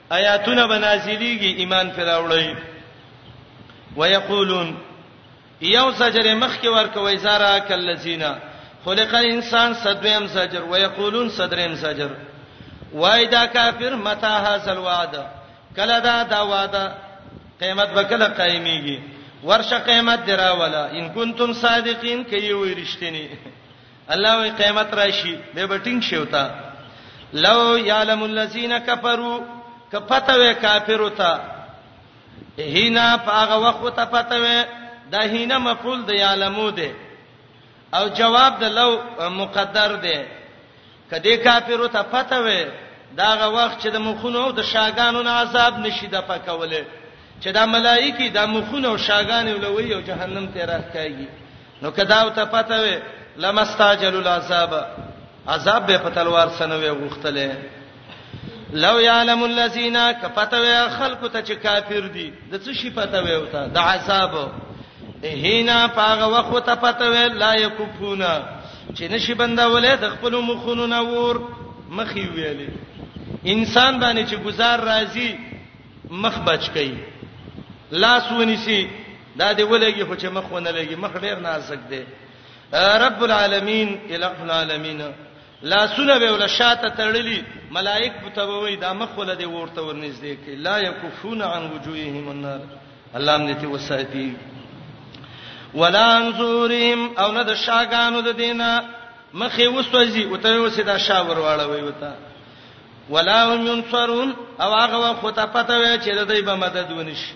آیاتونه بنازلیږي ایمان پر راوړی ويقولون یو زجر مخ کې ورکوي زارا کلذینا خلق الانسان صدویم زجر ويقولون صدریم زجر وای دا کافر متا حاصل وعد کله دا دا وعده قیامت به کله قائميږي ورشه قیامت دراولا ان کنتم صادقین کوي وي رښتینی الله وی قیامت راشي به بټینګ شوتا لو یعلم الذین کفروا کپته وی کافر وتا هینا پاغه وخت ته پته وی دا هینا مفعول د یعلمو ده او جواب د لو مقدر ده کدی کافر وتا پته وی داغه وخت چې د مخونو او د شاګانو نه عذاب نشي د پکوله چې دا ملایکی د مخونو او شاګانو لوی او جهنم ته راخایي نو کدا ته پته وي لمستاجل العذاب عذاب به په تلوار سنوي غختله لو یعلم الذین کفتوی خلق ته چې کافر دي د څه شي پته وي وتا د عذاب هینا پاغه وخت ته پته وي لا یکفونا چې نشي بندولې د خپل مخونو نور مخي ویلې انسان باندې چې گزار راځي مخ بچ کئ لاس ونیسی دا دی ولګي خو چې مخ ونه لګي مخ ډیر نازک دی رب العالمین الہ العالمین لاسونه به ول شاته تړلی ملائک بتوي دا مخ ول دی ورته ورنږدې کی لا یکفون عن وجوههم النار الله دې ته وساتي ولا انظورهم او نه د شاګانو د دینه مخه وسوځي او ته وسې دا شا ورواړه وي وتا ولا هم ينصرون او هغه وخت ته پته وي چې د دې به مدد ونشي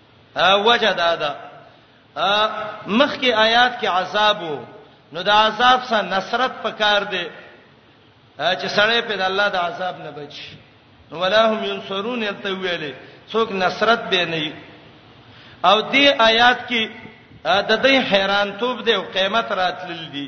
وجه دا ده مخکې آیات کې عذاب وو نو د عذاب سره نصرت پکار دی چې سړی په د الله د عذاب نه بچ ولا هم ينصرون ته ویلې څوک نصرت به نه او دې آیات کې د دې حیران توپ دی او قیامت راتلل دي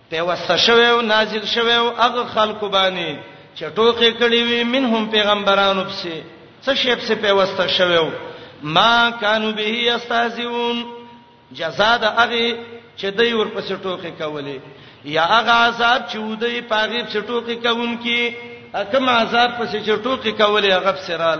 پیوسته شوی او نازل شوی او هغه خلکو باندې چې ټوکې کړې وي منهم پیغمبرانو پسې څه شی پسې پیوسته شوی او ما کانوا به یستهزئون جزاء د هغه چې دوی ورپسې ټوکې کولې یا هغه عذاب چې ودی پاغیب چې ټوکې کوونکی اکم عذاب پسې چې ټوکې کولې هغه سرال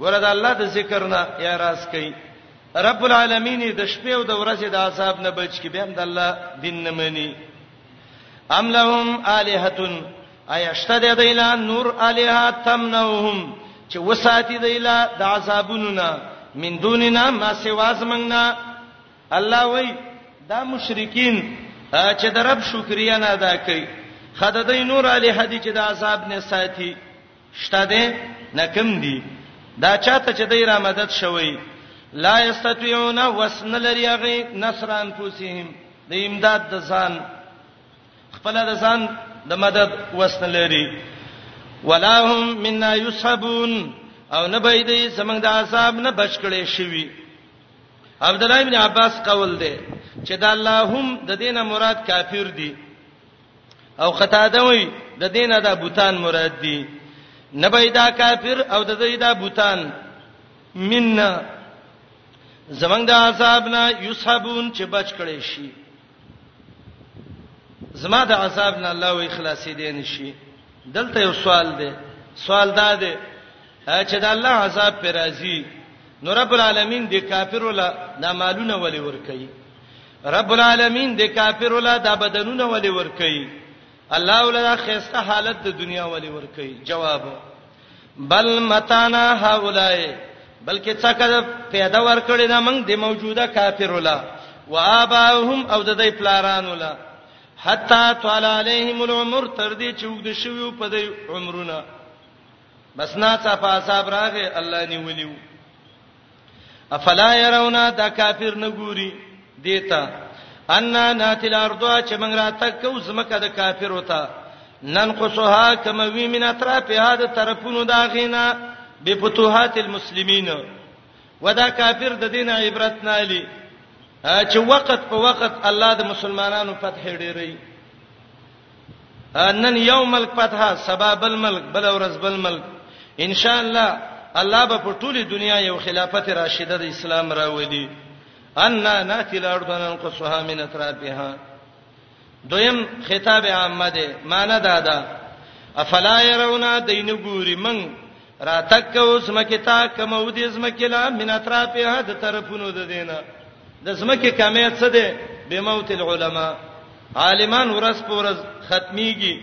ګوره د الله د ذکر نه یا راز کوي رب العالمین د شپې او د ورځې د عذاب نه بچ کی به هم د الله دین نه مني ام لهم الہتون ایشته د دیلا نور الہ تمنوهم چې وساتی دیلا د عذابونو نه من دوننا ما سواز مننا الله وای دا مشرکین چې د رب شکریا نه ادا کوي خدای نور الہ دي چې د عذاب نه ساتي شته دی نه کم دی دا چاته چې دای را مدد شوی لا یستطيعون وسن لري هغه نصر انفسهم د امداد د ځان خپل د ځان د مدد وسن لري ولا هم منا یسحبون او نه به دې زمنګ د عذاب نه بچ کړي شوی عبد الله ابن عباس قول دی چې دا اللهم د دینه مراد کافر دي او قتاده وی د دین ادا بوتان مراد دي نه بيدا کافر او د دې دا بوتان منا زمنګ د عذاب نه یصحبون چې بچ کړي شي زما د عذاب نه الله وی خلاصې دي نشي دلته یو سوال دی سوال دا دی چې د الله عذاب پر راځي نو رب العالمین د کافر ولا د مالونه ولې ور کوي رب العالمین د کافر لا د بدنونه ولې ور کوي الله ولا خسته حالت د دنیا ولې ور کوي جواب بل متانا هاولای بلکې څکه پیدا ور کړی دا موږ د موجوده کافر ولا واباهم او د دې پلاران ولا حتا طال علیهم العمر تر دې چې وګد شوی په دې عمرونه بس نا څه په حساب راغې الله نیولیو افلا يرون دا کافر نه ګوري دیتا ان ناتي الارض چې موږ راتک کو زمکه د کافر وتا ننقصها کما وی من اطرافها د طرفونو دا غینا بفتوحات المسلمین ودا کافر د دین عبرت نه لې چې وخت په وخت الله د مسلمانانو فتح ډېری نن یو ملک پاتها سبا بل ملک بل ورځ بل ملک ان شاء الله الله به په ټوله دنیا یو خلافت راشده د اسلام راوړي ان ناتي الارض ننقصها من اطرافها دویم خطاب عامه ده معنی دا ده افلا يرون دین ګوري من راتک اوس مکه تا کمو دې زمکه لا من اطرافها د طرفونو د دینه د ځمکې کمی څه دی بموت العلماء عالمان ورځ په ورځ ختميږي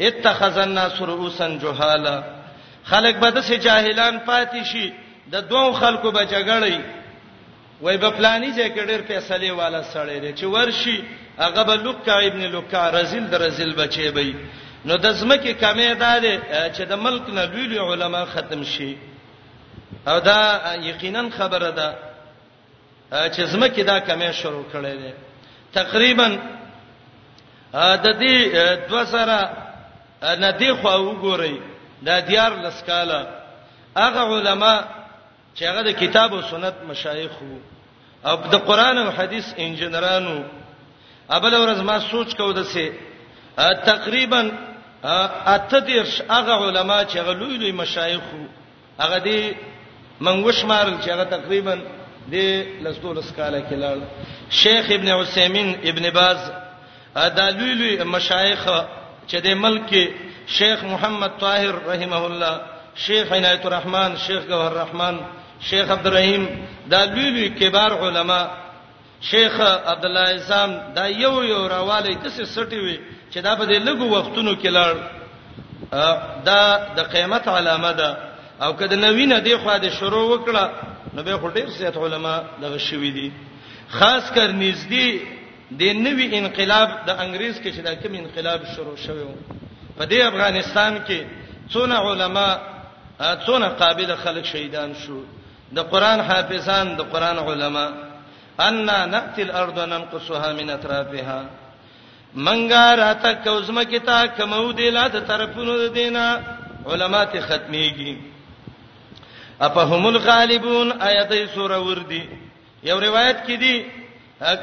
اتخذ الناس رؤوسا جهالا خلک به د سه جاهلان پاتې شي د دوو خلکو به جګړې وای په پلاني ځای کې ډېر فیصله والا سړی دی چې ورشي هغه به لوکا ابن لوکا رزل در رزل بچي به نو د زمکه کمې ده چې د ملک نه لوی علماء ختم شي او دا یقینا خبره ده چې زمکه دا کمې شروع کړي دي تقریبا د دې 2000 نه دی خو وګورئ دا دیار لسکاله هغه علما چې هغه د کتاب او سنت مشایخ وو او د قران او حدیث انجنیرانو ابل ورځ ما سوچ کو دسه تقریبا اته دیرش هغه علما چې هغه لوی لوی مشایخ وو هغه دی من وشمارل چې هغه تقریبا د لسدو لس کاله کې لاړ شیخ ابن عثیمین ابن باز دا لوی لوی مشایخ چې د ملک کې شیخ محمد طاهر رحمه الله شیخ عنایت الرحمن شیخ گوهر الرحمن شیخ عبد الرحیم دا لوی لوی کبار علما شیخ عبدالله عصام دا یو یو راوالی دسه سټی وي چې دا په دې لګو وختونو کې لړ دا د قیامت علامه ده او کله نوینه دی خو د شروع وکړه نو به خټیر سیت علما دغه شوی دي خاص کر نږدې د نوی انقلاب د انګريز کې چې دا کوم انقلاب شروع شوی و په دې افغانستان کې څونه علما څونه قابل خلک شهیدان شو د قران حافظان د قران علما ان ناتل ارض ننقصها من اطرافها منګا راته کوزمه کتا کمو دی لا د طرفونو دینا علما ته ختميږي افهم الغالبون ايتي سوره وردي یو روایت کې دي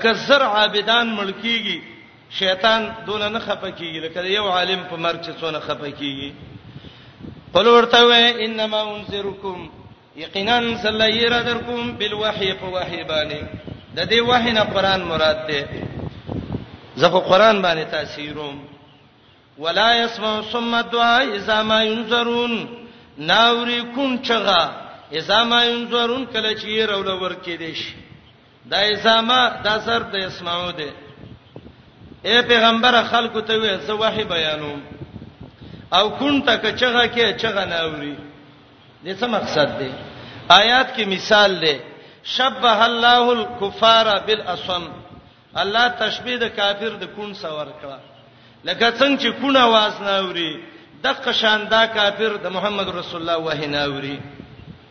کزر عابدان ملکیږي شیطان دونه نه خپکیږي لکه یو عالم په مرچ څونه خپکیږي په لورته وې انما انذرکم یقینا صلی یې را در کوم بل وحی په وحی باندې د دې وحی نه قران مراد ده زه خو قران باندې تاثیروم ولا يسمع ثم الدعاء اذا ما ينظرون ناوري کون چغا اذا ما ينظرون کله چې رول ورکې دي شي دا اسامه دا سر د اسمعو دی اے پیغمبر خلکو ته وې زه وحی بیانوم او کونټه کچغه کې چغه نه اوري دې څه مقصد دی آیات کې مثال دی شبه الله الكفار بالاصم الله تشبیه د کافر د کون سور کړه لکه څنګه چې کونه واز نه اوري د قشان دا کافر د محمد رسول الله وحی نه اوري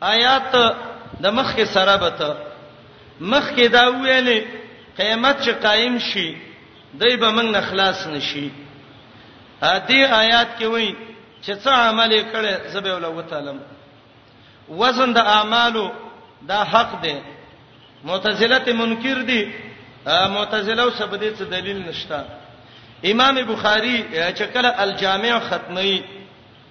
آیات د مخ کې سره به ته مخ کې دا ویلې قیامت چې قائم شي دای به موږ نه خلاص نشي ا دې آیات کې وایي چې څه عمل کړي زبې ولا وتعلم وزن د اعمالو دا حق دی معتزله ته منکر دي معتزله او سب دې څه دلیل نشته امام بخاری چې کله الجامع ختمي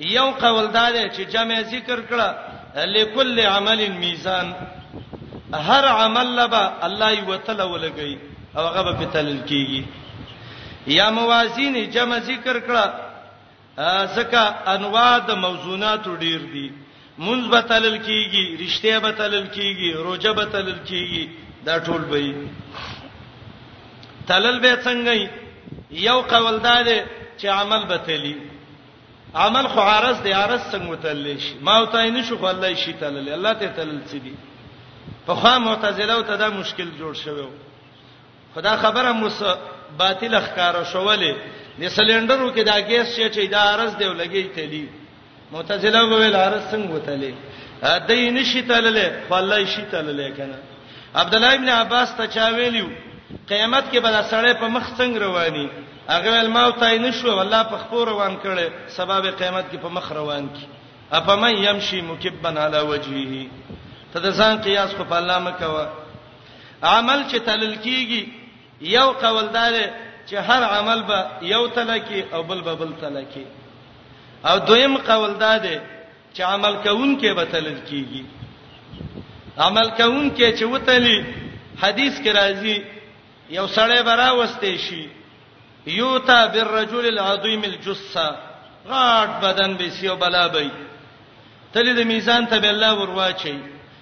یو قول دا دی چې جمع ذکر کړه لكل عمل میزان هر عمل لبا الله یو تل ولګي او هغه به تل کیږي یا موازین جمع ذکر کړه ځکه انواع د موضوعاتو ډیر دي مونږ به تلل کیږي رښتیا به تلل کیږي روزه به تلل کیږي دا ټول به تلل به څنګه یو قول دا دی چې عمل به تلی عمل خو عارض دی عارض څنګه تللی شي ما او تای نشو خو الله شي تللی الله ته تلل څه دی په خوا معتزله ته دا مشکل جوړ شوی خدا خبره مس باطل ښکارا شولې د سلندرو کې دا ګیس چې چې دا ارز دی ولګي تلی معتزله وویل ارز څنګه وتلی دای نشي تللې خو الله یې شي تللې کنه عبد الله ابن عباس ته چا ویلیو قیامت کې به سړی په مخ څنګه رواني هغه ول ما وتای نشو والله په خپور روان کړي سبب قیامت کې په مخ روان کی افمن يمشي مكبا على وجهه ته د ځان قیاس کو په الله مکوه عمل چې تلل کیږي یو قول دا دی چې هر عمل به یو تل کی او بل به بل تل کی او دویم قول دا دی چې عمل کوون کې به تلل کیږي عمل کوون کې چې وتلی حدیث کې راځي یو سړی برا وسته شي یوتا بالرجل العظیم الجثه غاټ بدن به سیو بلا بی تلې د میزان ته به الله ورواچي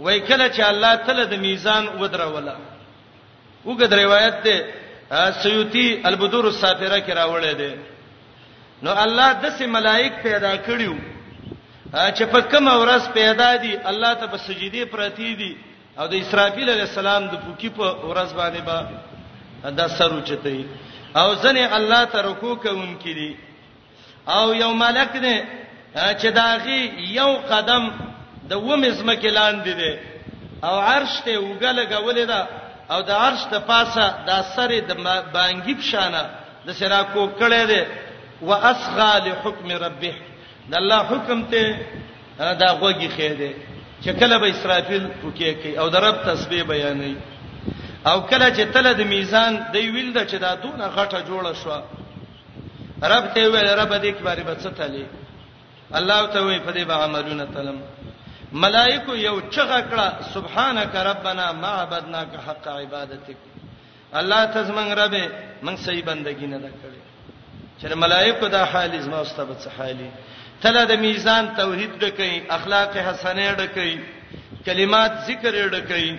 وای کله چې الله تعالی د میزان ودروله وګد روایت ده سیوطی البدور السافره کې راوړی دی نو الله د سه ملائک پیدا کړیو چې په کوم ورځ پیدا دي الله ته په سجدي پرتی دي او د اسرافیل علی السلام د پوکی په ورځ باندې با د سر اوچتای او ځنه الله ته رکوع کوونکې دي او یو ملک دی چې داغي یو قدم د ومه زمکه لاندې دی او عرش ته وګله غولې ده او د عرش د پاسه د سره د بانګی بشانه د سرا کو کړه ده واسغى لحكم ربه د الله حکم ته دا غوږی خېده چې کله به اسرافیل پوکې کوي او د رب تسبیح بیانوي او کله چې تله د میزان دی ویل د چې دا دونه غټه جوړه شو رب ته ویل رب دې کې باندې بچ تلې الله ته وی په دې به عملونه تلم ملائکه یو چغه کړه سبحانك ربنا ما عبدناك حق عبادتك الله ته زمنګ رب من صحیح بندگی نه کړې چې ملائکه دا حال زما واستبه څه حالي تله د میزان توحید ډکې اخلاق حسنه ډکې کلمات ذکر ډکې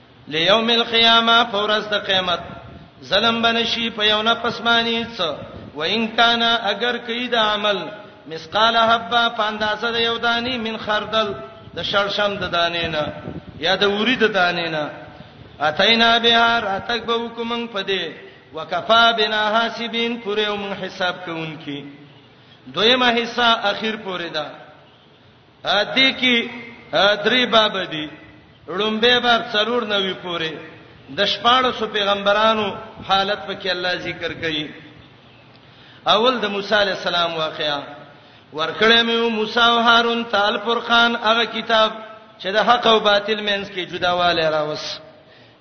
ليوم القيامه فورز د قیامت ظلم بنشي په یو نه پسمانی څه و ان کان اگر کئ د عمل مسقال حبه پاندازه د یو دانی من خردل د شړشم د دانې نه یا د وری د دانې نه اتینا بها راتک به وکمن پدې وکفا بنا حاسبین پوره موږ حساب کوونکی دویمه حصہ اخیر پوره ده دې کې درې باب دي لومبه باب څلور نوي پورې د شپاړو سو پیغمبرانو حالت په کې الله ذکر کوي اول د موسی علی السلام واقعا ورکړې مې موسی او هارون تال فرقان هغه کتاب چې د حق او باطل مینس کې جداواله راوس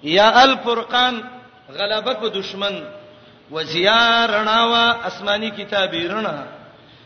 یا الفرقان غلبه په دشمن وزیا رڼاوا آسماني کتابی رڼا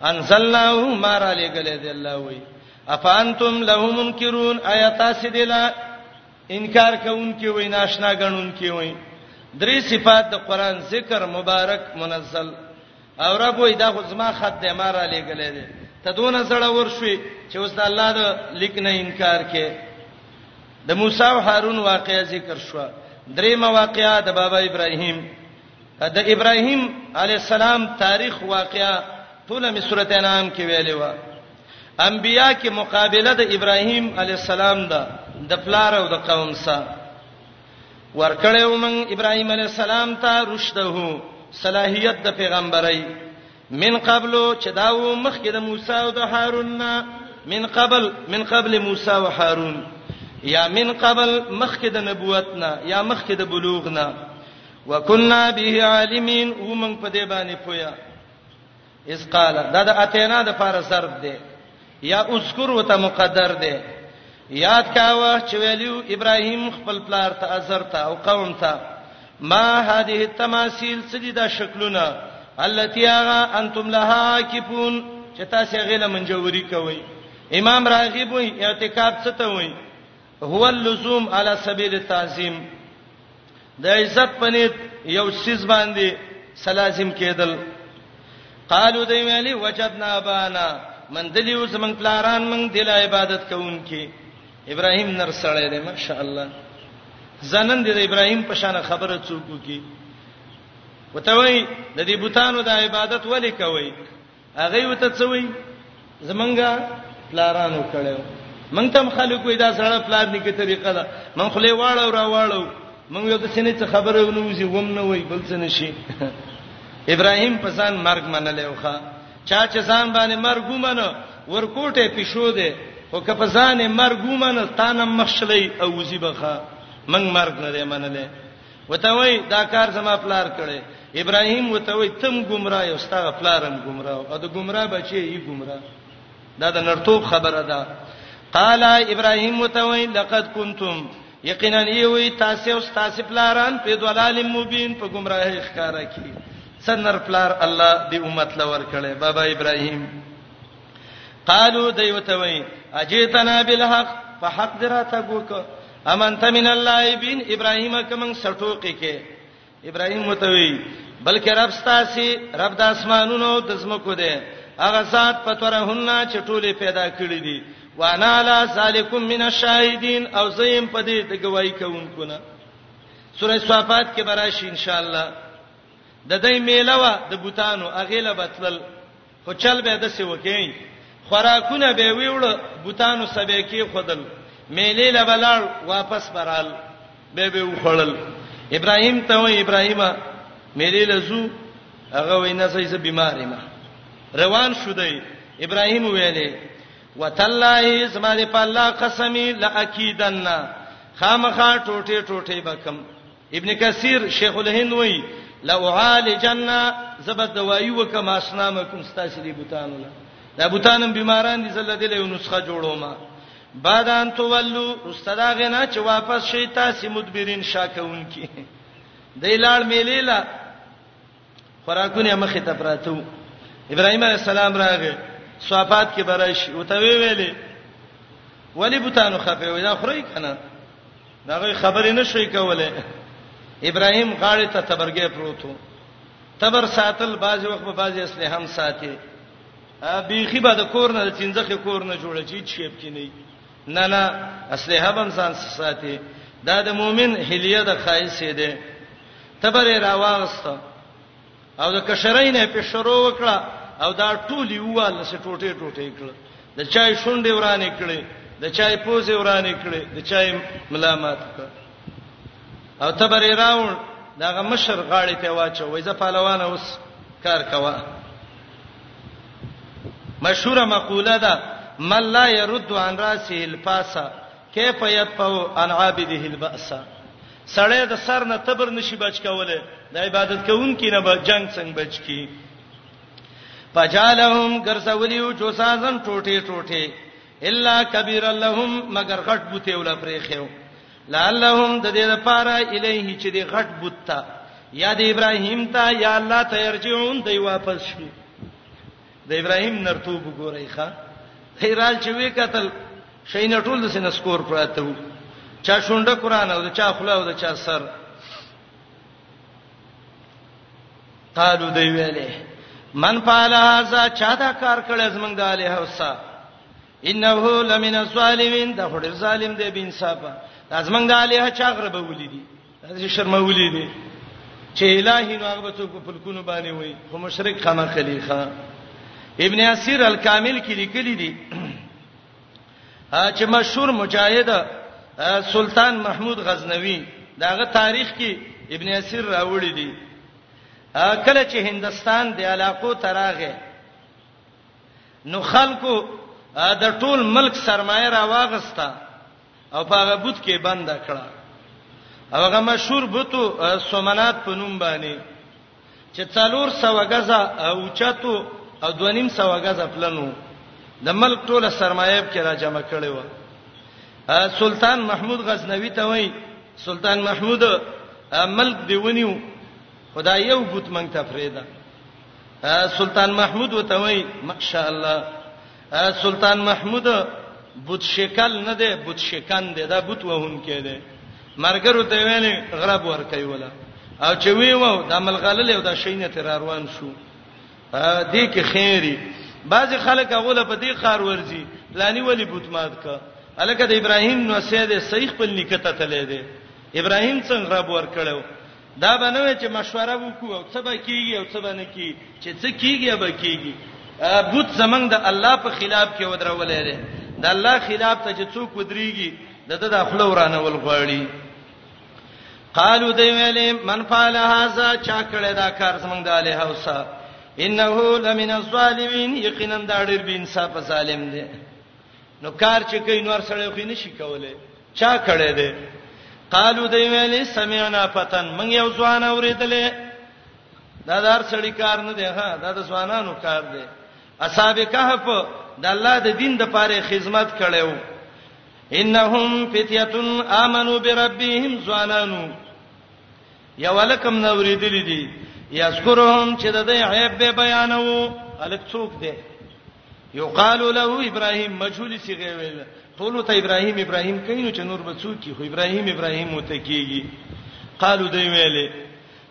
انزلناه ما را لګلې دی الله وی افانتم له منکرون آیات سیدلا انکار کوونکی وای ناشنا غنونکی وای درې صفات د قران ذکر مبارک منزل او رب وای دا خو زما خط دی ما را لګلې دی ته دون سره ورشوي چې اوس د الله د لیک نه انکار کې د موسی او هارون واقعې ذکر شو درې مواقعې د بابا ابراهیم د ابراهيم عليه السلام تاریخ واقعا ټول می سورته انعام کې ویلې و انبیا کې مقابله د ابراهيم عليه السلام ده د پلار او د قوم سره ورکړې ومن ابراهيم عليه السلام ته رشده صلاحيت د پیغمبري من قبلو چې دا و مخکې د موسی او د هارون نه من قبل من قبل موسی او هارون یا من قبل مخکې د نبوت نه یا مخکې د بلوغ نه وکنا به عالمین او موږ په دې باندې پویا اس قال دا د اتینا د فار ضرب دی یا اذکر وته مقدر دی یاد کاوه چې ویلو ابراهیم خپل پلار ته ازر ته او قوم ته ما هذه التماثيل سدي دا شکلونه التي اغا انتم لها عاكفون چې تاسو غیله منجوري کوي امام راغب وي اعتکاف څه ته وي هو اللزوم علی سبیل التعظیم د عزت پنيت یو سیز باندې سلازم کېدل قالو دی ویلی وجدنا بانا من دلیو زمنګ پلاران من دل عبادت کوونکې ابراهیم نر سړی دی ماشاء الله زنن دی د ابراهیم په شان خبره څوک کی وته وای د دې بوتانو د عبادت ولې کوي هغه وته څه وی زمونږه پلارانو کړو مونږ تم خلک وې دا سره پلار نکي طریقه ده مونږ خلې واړو را واړو مونږ یو د سینې څخه خبره ونوځي ووم نه وای بل څه نشي ابراهيم پسان مرګ منلې وخا چا چې ځان باندې مرګ ومنه ورکوټه پښو ده خو که پسانه مرګ ومنه ستانه مخشلې او وزي بخا مونږ مرګ نه منلې وته وای دا کار زما پلار کړي ابراهيم وته وای تم گمراه یو ستاره پلارم گمراه او د گمراه بچي یي گمراه دا د نرتوب خبره ده قال ابراهيم وته وای لقد كنتم یقینا یوي تاسو او تاسو پلاران په دلال مبین په گمراهی ښکارا کی سنر پلار الله دی امت لور کړي بابا ابراهيم قالو دیوتوي اجیتنا بالحق فحق دراته ګوک امنت من اللعبین ابراهیم کمن سټوقې کې ابراهیم متوي بلکې رب ستاسي رب د اسمانونو د زمکو دی هغه ذات پتورهن چې ټوله پیدا کړې دي وانا لا سالکم من الشاهدین او زیم په دې د گواہی کوونکو نه سورې صفات کې براشي ان شاء الله د دې میله وا د بوتانو اغه له بتل خو چل به دسې وکړي خوراکونه به ویوړ بوتانو سبه کې خدل میلې لبلال واپس برال به به وخړل ابراهیم ته و ابراهیمه میلې لزو هغه وینا سې سه بیمارې ما روان شو دی ابراهیم ویلې وتلای زماره په الله قسمی لاکیدن خامخا ټوټه ټوټه بکم ابن کثیر شیخ الهند وای لاعالجن زبد دوایی وکم اسنامکم ستاسو دی بوتانو لا دا بوتانم بیماران دي زله دله یو نسخه جوړوم بعد ان تولو استدا غنا چې واپس شي تاسو مدبرین شاکون کی د لاړ میلیلا خوراکونه مخې ته پراته وو ابراهيم عليه السلام راغی صفات کې برش او ته وی ویلې ولی بوتانو خپه وي دا خوري کنه داغه خبرې نشوي کوله ابراهيم غاړې ته تبرګې پروتو تبر ساتل باز وخت په باز اصله هم ساتي بيخي به د کور نه چنځخه کور نه جوړ چی چیپ کې نه نه نه اسلحه بم ځان ساتي دا د مؤمن هلیه د خایسه ده تبره راواغست او د کشرین په شروع وکړه او دا ټولی ووال سه ټوټه ټوټه کړه د چای شونډې ورانې کړې د چای پوزې ورانې کړې د چای ملامت کړه او تبره راوړ داغه مشر غاړې ته واچو وای زه پهلوان اوس کار کوا مشهوره مقوله ده من لا يرد عن راسه الفاس كيف يدفع عن عابده البأس سړی د سر نه تبر نشي بچ کوله د عبادت کوونکی نه به جنگ څنګه بچ کی پجالهم ګرځولیو جو سازن ټوټه ټوټه الا کبیر لهم مگر غټ بوته ولا پرې خېو لعلهم د دې لپاره الیه چې دی غټ بوت تا یا د ابراهیم ته یا الله ته ارجعون دی واپس شي د ابراهیم نرتوب ګورای ښا هیرال چې وی قتل شین ټول د سینه سکور پراته وو چا شونډه قران او چا خلا او چا سر قالو دی ویلې من فعل هذا چا دا کار کړی زمنګ د الیه وسه انه لمن الظالمین دا خور ظالم دی بن صاحب لازمنګ د الہ چا غرب ولیدي دا شرم ولیدي چې الہی نو هغه څوک په پلکونو باندې وای خو مشرک خامه خلیخه ابن اسیر الکامل کې لیکلی دی چې مشهور مجاهد سلطان محمود غزنوی داغه تاریخ کې ابن اسیر راوړی دی کله چې هندستان د علاقو تراغه نو خلکو د ټول ملک سرمایه را واغسته او په هغه بوت کې بند کړه او هغه مشهور بوتو سومنات په نوم باندې چې څلور سو غزا او چتو او دونیم سو غزا پلنو د ملک ټوله سرمایه په را جمع کړي و سلطان محمود غزنوی ته وای سلطان محمود ملک دیونیو خدای یو بوت منګ ته فریدا سلطان محمود وته وای ماشاء الله سلطان محمود بوت شکل نه دی بوت شکن دی دا بوت وهون کې دی مرګرو ته ویلې غرب ور کوي ولا او چې وی وو د ملغلل او د شینه تر روان شو دې کې خیری بعض خلک هغه په دې خار ورزي لانی ولی بوت مات کا الکه د ابراهیم نو سید صحیح په نکته تلې دی ابراهیم څنګه غرب ور کړو دا به نه وي چې مشوره وکړو او څه به کیږي او څه به نه کیږي چې څه کیږي به کیږي بوت زمنګ د الله په خلاف کې ودرولې ده د الله خلاف ته چې څوک ودرېږي د د داخله ورانه ول غواړي قالو دی ویلې من فعل هذا چا کړه دا کار زمنګ د اله اوسه انه لمن الظالمین یقینا دا ډېر بی انصاف ظالم دی نو کار چې کوي نور سره خو نه شي کولای چا کړه دې قالو دی ویلې سمعنا فتن من یو ځوان اوریدلې دا دار سړی کار نه دی ها دا د ځوانانو کار دی اصحاب کهف د الله د دین د پاره خدمت کړو انهم فتیتون امنو بربهم ځوانانو یا ولکم نوریدلې دي یذکرهم چې د دې عیب به بیانو الک څوک دی یقال له ابراهیم مجهول صيغه ویل ټول ته ابراهیم ابراهیم کینو چې نور به څوک کی خو ابراهیم ابراهیم متکیږي قالو دی ویلې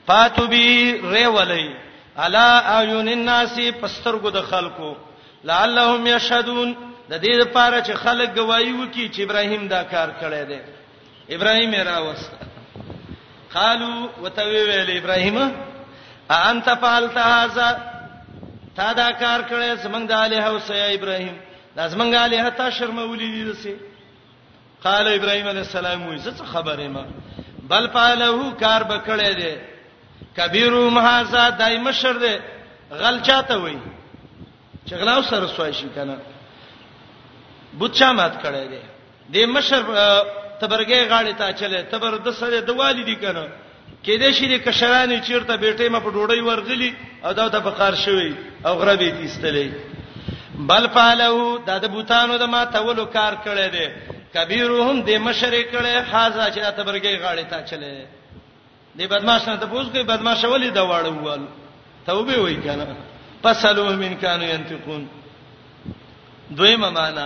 پاتو بی ری ولی علا اعین الناس پسترګو د خلکو لعلهم یشهدون د دې لپاره چې خلک گواہی وکړي چې ابراهیم دا کار کړی دی ابراهيم راوست قالو وتوی ویل ابراهيم انت فعلت هذا تا دا کار کړې زمنګ د الہ او سې ابراهيم دا زمنګ الہ ته شرمولې دي دسه قال ابراهيم عليه السلام وې څه خبره ما بل فعلهو کار بکړې دي کبیرو مهازا دای مشر دي غل چاته وې چغلاو سره سوای شي کنه بوت چا مات کړې دي د مشر تبرګې غاړې ته چلې تبر د سره د والدی کنه کې دې شې د کشرانې چیرته بیٹې ما په ډوړی ورغلی او دا ته په قار شوی او غربې تیستلې بل فعلو د د بوتانو د ما تولو کار کړي دي کبیرهم د مشرې کړي حاضر چې د تبرګې غاړې ته چلې د بدمعاش نه ته پوښتنه کوي بدمعاش ولې دا واړو وال توبه وای کنه فسلوه من کانو ينتقون دویمه معنا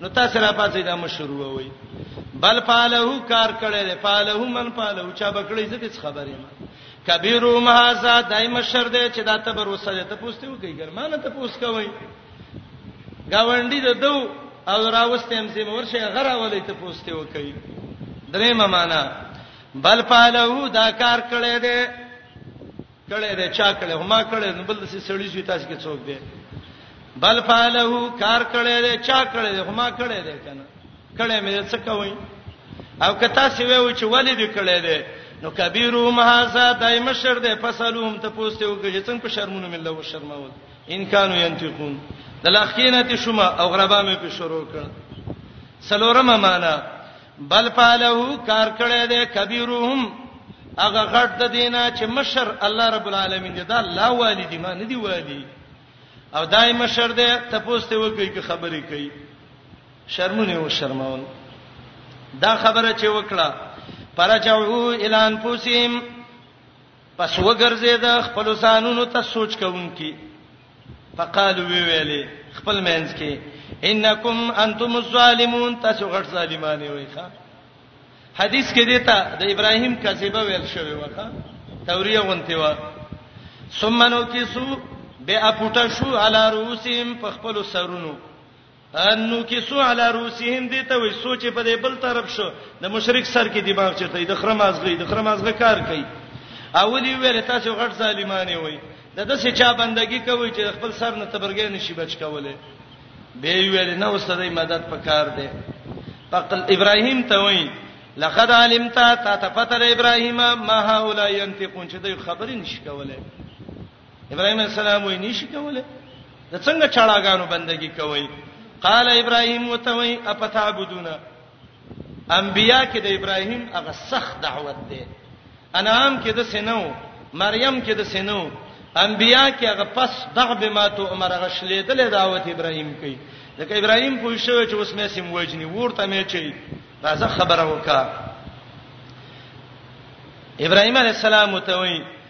نو تاسو را پاتې دا مشروع وای بل پالهو کار کړي دی پالهو من پالهو چا بکړي زه دې خبرې ما کبیرو مهازا دای مشر دی چې دا ته بر وسه ته پوښتې وکي ګرمانه ته پوښ کوي گاونډي د دو او راوستې هم سیم ورشه غره ولې ته پوښتې وکي درېمه معنا بل پالهو دا کار کړي دی کړه دې چا کړه هما کړه نو بل څه سړی شي تاسو کې څوک دی بل فعله کار کړه دې چا کړه دې هما کړه دې کنه کړه مې څه کوي او که تاسو ویو چې ولې دې کړه دې نو کبیرو مهازا دای مشر دې فصلوم ته پوسټ وګړي څنګه په شرمونو مله و شرماول ان کانو ينتقون د لاخینه شوما او غربا مې په شروع کړ سلورمه معنا بل فعلو کار کړی دی کبیرهم هغه غټ د دینه چې مشر الله رب العالمین دی دا لا والی دی ما نه دی والی او دای مشر دی ته پوسټ وکړي که خبرې کوي شرمونه او شرمول دا خبره چې وکړه پرچو الان پوسیم پس وګرځید خپل ځانونو ته سوچ کوونکی فقالو وی ویلې خپل مینس کې انکم انتم الظالمون تاسو غټ ظالمان یې وای ښا حدیث کې دیتا د ابراهیم کذبه ویل شوی وکا توریه غونتی و ثم نو کیسو به اپټه شو علی رؤسهم په خپل سرونو انو کیسو علی روسهم دي ته وي سوچ په دې بل طرف شو د مشرک سر کې دماغ چرته د خره مازغې د خره مازغه کار کوي اولی ویل تاسو غټ ظالمانه وي د دسې چا بندگی کوي چې خپل سر نه تبرګې نشي بچ کوله به ویل نه وسره مدد پکار دی فقل ابراهيم ته وای لقد علمت تا تفتر ابراهيم ما هؤلاء ينتقون چې دوی خبرې نشي کولای ابراهيم عليه السلام وې نشي کوله د څنګه چړاګانو بندگی کوي قال ابراهيم وتوي اپتعبدون انبیا کې د ابراهيم هغه سخت دعوت ده انعام کې د سينو مریم کې د سينو انبیا کې هغه پس دغه به ماتو عمر غشلیدل دعوت ابراهيم کوي ځکه ابراهيم پوه شو چې اوس مې سیم وجني ورته مې چي راځه خبره وکا ابراهيم عليه السلام وتوي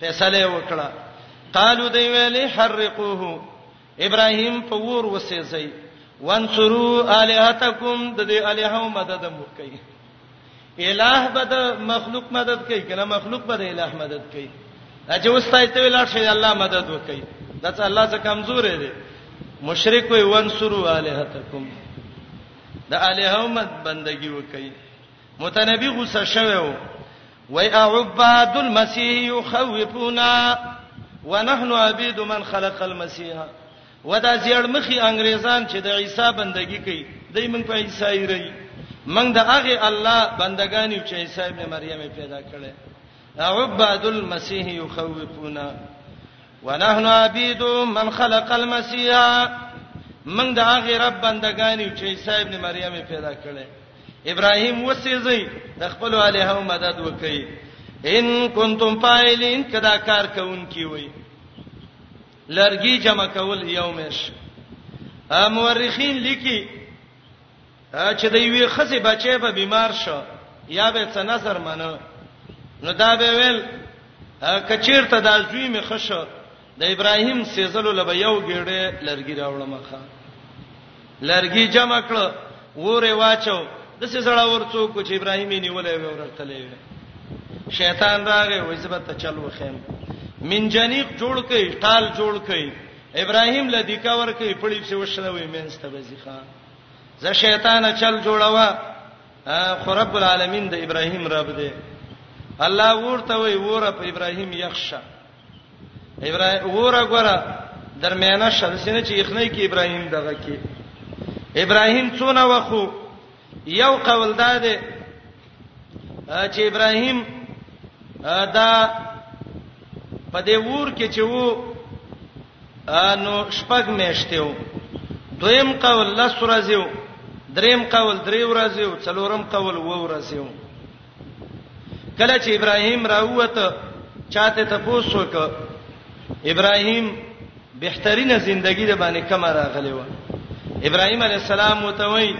فیصله وکړه قالو دی ویلې حرقوه ابراهیم په ور وسېځي وانصروا الہتکم د دې الہو مدد مو کوي الہ بد مخلوق مدد کوي کنه مخلوق بد الہ مدد کوي چې وستای ته ویل شي الله مدد وکړي دا څه الله څخه کمزور دی مشرک وي وانصروا الہتکم د الہو مد بندگی وکړي متنبی غوسه شوه وای عباد المسيح يخوفونا ونحن عبيد من خلق المسيح ودا زیړ مخي انګريزان چې د عیسی بندگی کوي دای موږ په عیسی ری موږ د هغه الله بندگان یو چې عیسی ابن مریم پیدا کړي عباد المسيح يخوفونا ونحن عبید من خلق المسيح من د هغه رب بندگانی چې عیسی ابن مریم پیدا کړي ابراهیم وسېږي د خپل الہو مدد وکړي ان کنتم فاعلین کدا کار کوونکی وي لرګي جمع کول یومش مورخین لیکي چې د یوې خزې بچې به بیمار شو یا به څه نظر منو نو دا به ویل کچیرته دا زوی می خشو د ابراهیم سیزلو لبه یو ګړې لرګي راوړم ښا لرګي جمع کړ وره واچو د څه زړه ورڅو کو چې ابراهیم یې نیولې و ورتلې و شیطان راغی وځبت چل وخیم من جنیق جوړ کړي ټال جوړ کړي ابراهیم لدی کا ور کوي پړی څه وشنوي مینسته وځي خان ز شیطان چل جوړوا خو رب العالمین د ابراهیم رب دی الله ورته وی وره په ابراهیم یخشه ابراهیم وره ګره درمیانه شل سینه چې یخنۍ کې ابراهیم دغه کې ابراهیم څونه وخو یو قول داده چې ابراهيم دا په دې ور کې چې وو نو شپږ میاشتې وو دویم قول لس ورځې وو دریم قول درې ورځې وو څلورم قول وو ورځې وو کله چې ابراهيم راووت چاته تاسو وک ابراهيم بهترینه زندگی د باندې کما راغلی و ابراهيم عليه السلام وتوي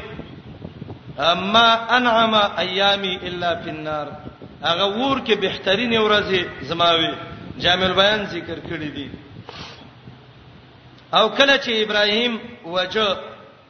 ما انعم ايامي الا في النار هغه ور کې بهترین ورځي زماوي جامع بیان ذکر کړی دي او کله چې ابراهيم وجه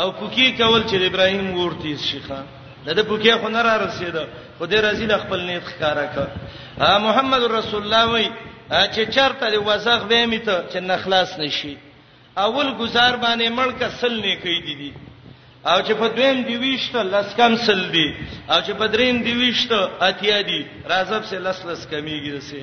او پوکی کول چې ابراهیم ورته شيخه د د پوکی خو نه را رسید خو د رزیل خپل نیت ښکارا ک محمد رسول الله وای چې چرته د وزغ به میته چې نخلاص نشي اول گزار باندې ملک سل نه کوي دي دي او چې په دویم دی ویشته لس کم سل دی او چې په دریم دی ویشته اتیا دی راځب سه لس لس کمیږي دسه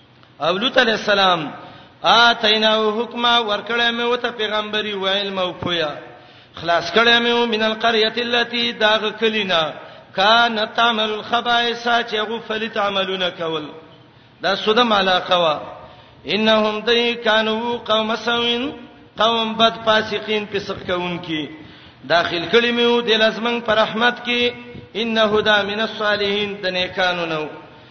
او لوط علی السلام اتیناه حکما ورکړې مې وته پیغمبري و علم او پویا خلاص کړې مې من القريه التي داغ کلینا کان تعمل الخبائث چې غو فلت عملونه کول دا سوده مالا قوا انهم دای کانوا قوم سوین قوم بد فاسقین فسق کوونکی داخل کړي مې و د لازمن پر رحمت کې انه دا من الصالحین د نیکانو نو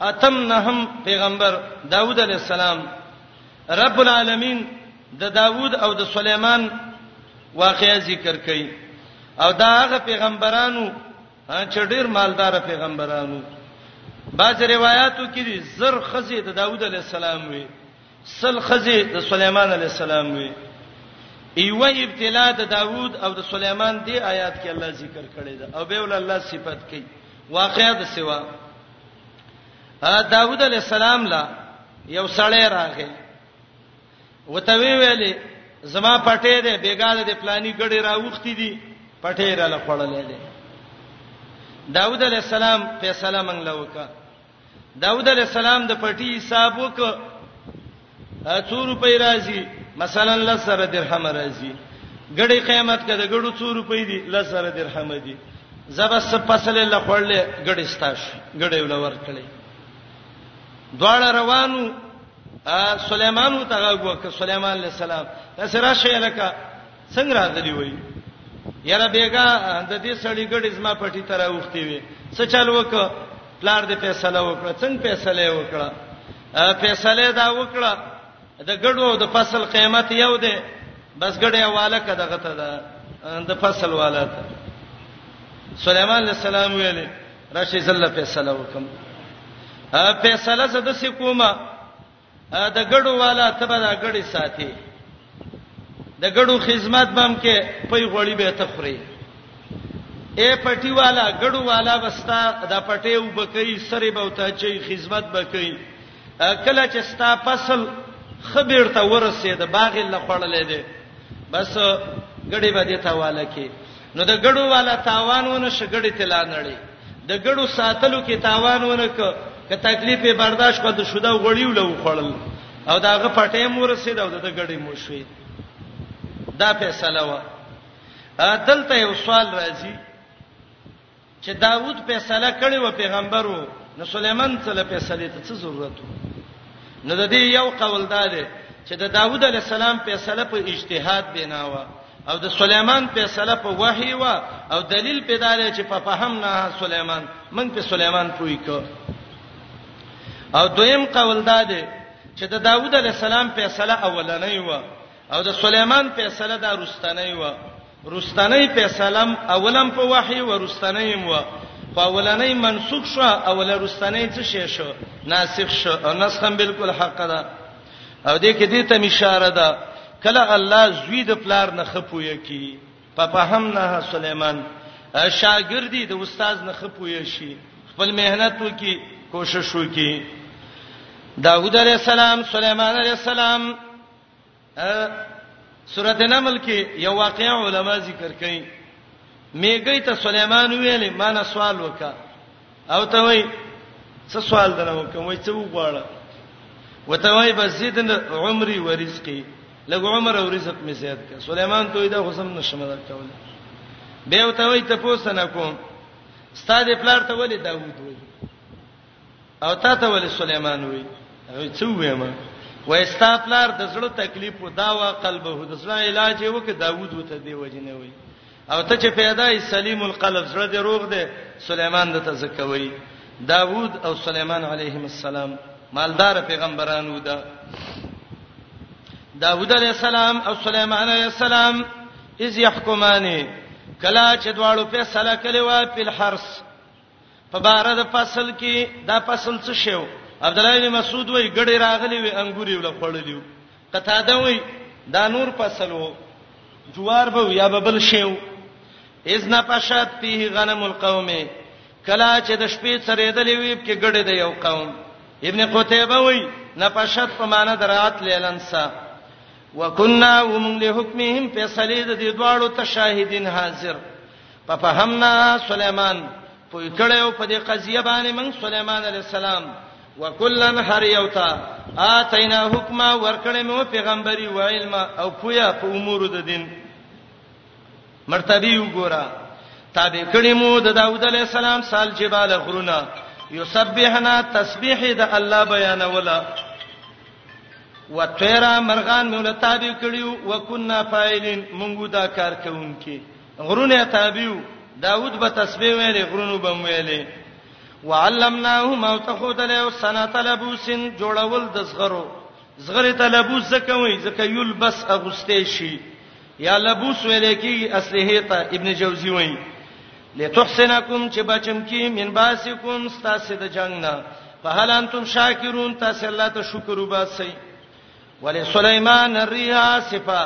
اتم نهم پیغمبر داوود علیه السلام رب العالمین د داوود او د سليمان واقعي ذکر کړي او دا هغه پیغمبرانو چې ډیر مالدار پیغمبرانو بعض روایتو کې دي زر خزي د داوود علی السلام وي سل خزي د سليمان علی السلام وي ایو ابتلا د داوود او د سليمان دی آیات کې الله ذکر کړی دا او به ول الله صفت کوي واقعا د سوا داوود علی السلام لا یو سړی راغی وته وی ویلې زما پټې ده بیګاله د پلاني ګړې راوختی دي پټې را لخړلې ده داوود علی السلام فیصله منګلوکا داوود علی السلام د پټی حساب وکړ څو روپۍ راځي مثلا لس زره درهم راځي ګړې قیامت کده ګړو څو روپۍ دي لس زره درهم دي زبر څه فصل له خړلې ګړې ستاش ګړې ولور کړي دواړه روانو سليمان ته غوږ ک سليمان عليه السلام تاسو راشه لکه څنګه راغلی وای یاره بیګا د دې سړی ګړې زما پټی تر اوختي وي څه چل وک پلار دې فیصله وکړه څنګه فیصله وکړه فیصله دا وکړه د ګډو د فصل قیمت یو دی بس ګډه حواله کده غته ده د فصل والا ته سليمان عليه السلام ویل راشي زله فیصله وکم فیصله زده سې کومه د ګډو والا ته به دا ګډي ساتي د ګړو خدمت بم کې پي غوړي به تخري اے پټي والا ګړو والا بستا د پټي وبکې سره به وتا چې خدمت بکې کله چې ستا فصل خبر ته ورسید باغ لخړلې دي بس ګړي به دې تاواله کې نو د ګړو والا تاوان ونه شګړې تلا نړي د ګړو ساتلو کې تاوان ونه ک که تکلیف برداشت کړ د شوده غړیو لو خړل او داغه پټې مور رسید او د ګړې مو شوي دا فیصله و دلته یو سوال راځي چې داوود فیصله کړې و پیغمبر وو نو سليمان څه له فیصله ته څه ضرورت وو نو د دې یو قول دا دی چې د داوود علی السلام فیصله په اجتهاد بنا و او د سليمان فیصله په وحي و او دلیل پیدا لري چې په فهم نه سليمان من په سليمان پوي کو او دویم قول دا دی چې د داوود علی السلام فیصله اولنۍ و او د سليمان فیصله دا رستنۍ و رستنۍ فیصلم اولم په وحي و رستنۍ و خو اولنۍ منسوخ شو او له رستنۍ څه شي شو ناسخ شو او نسخم بالکل حق ده او دې کې دې ته اشاره ده کله الله زوی د پلار نه خپوي کی په فهم نه سليمان شاګردي د استاد نه خپوي شي خپل مهنت وکي کوشش وکي داوود عليه السلام سليمان عليه السلام سورته نمل کې یو واقعي علما ذکر کړي میګی ته سليمان ویلې ما نه سوال وکا او ته وای څه سوال درنه وکم وای څه وغواړه وته وای بس زیدن عمري ورزقي لګ عمر او رزق می زیات ک سليمان ته دا حسن نشم درکول به وته وای ته پوسنه کوم ستاده پلار ته ولې داوود وای او تا ته ولې سليمان وی هغه څه وېما وای ستا پلار د زړه تکلیف او دا وا قلبه د زړه علاج یې وکړ داوود وته دی وجنه وی او ته چې پیدا یې سلیم القلب زړه دې روغ دی سليمان د تزکوي داوود او سليمان علیهم السلام مالدار پیغمبرانو ده داوود علیه السلام او سليمان علیه السلام اذ يحكمانه کلا چې دواړو په سلا کلی وا په حرس په بار د فصل کې دا فصل څه شیو عبد الله بن مسعود وای ګړې راغلي وي انګوري ول خړلیو قتاده وای دا نور فصل وو جوار به یا ببل شیو اذن پشات فيه غنم القوم کلا چې د شپې سرېدلې وي کې ګړې د یو قوم ابن قتيبه وای نه پشات په معنا درات لیلنسا وکنا ومن له حکمهم فیصله د دې دواړو ته شاهدین حاضر ففهمنا سليمان پوی کړو په دې قضیه باندې موږ سليمان عليه السلام وکلن هر یو ته اتینا حکم ورکړې مو پیغمبري و علم او پویا په امور د دین مرتبه وګورا تابع کړې مو د داوود علی السلام سال جبال غرونه یسبحنا تسبیح د الله بیانولا وتیرا مرغان مولا تابع کړیو وکنا فاعلین مونږ دا کار کوونکې غرونه تابیو داوود به تسبیح ویلې غرونو به ویلې وعلمناه ما تخود له سنت لبوسن جوړول د زغرو زغره ته لبوس زکه وای زکه یل بس اغستې شي یا لبوس ویلې کی اصله ته ابن جوزی وای لتحسنکم چې بچم کی من باسکم ستاسو د جنگ نه فهل انتم شاکرون تاسو الله ته شکر وباسئ ولی سليمان الريح عاصفه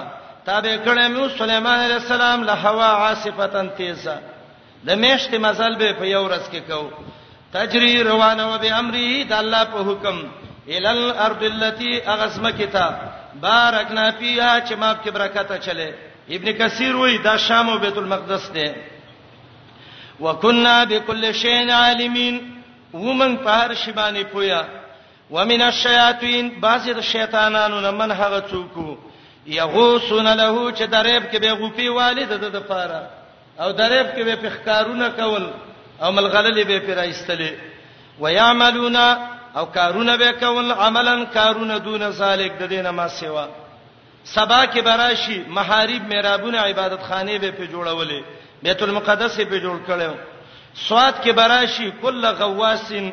تابع کړه مې سليمان عليه السلام له هوا عاصفتن تیزه د میشت مزل به په یو ورځ کې کو تجری روانه و به امره د الله په حکم ال الارض التي اغسمکتا بارکنا فيها چې ماب کې برکت چلے ابن کثیر وای دا شام او بیت المقدس دی وکنا بكل شيء عالمين ومن په هر شی باندې پویا ومن الشیاطین بعضی د شیطانانو نه من هغه څوک یغوسون له چې درېب کې به غوپی والد د د پاره او درېب کې به پخکارونه کول او ملغللې به پر ایستلې ويعملون او کارونه به کول عملا کارونه دون سالک د دینه ما سیوا سبا کې براشي محارب میرابونه عبادت خانه به په جوړولې بیت المقدس به جوړ کړو سواد کې براشي کله غواسین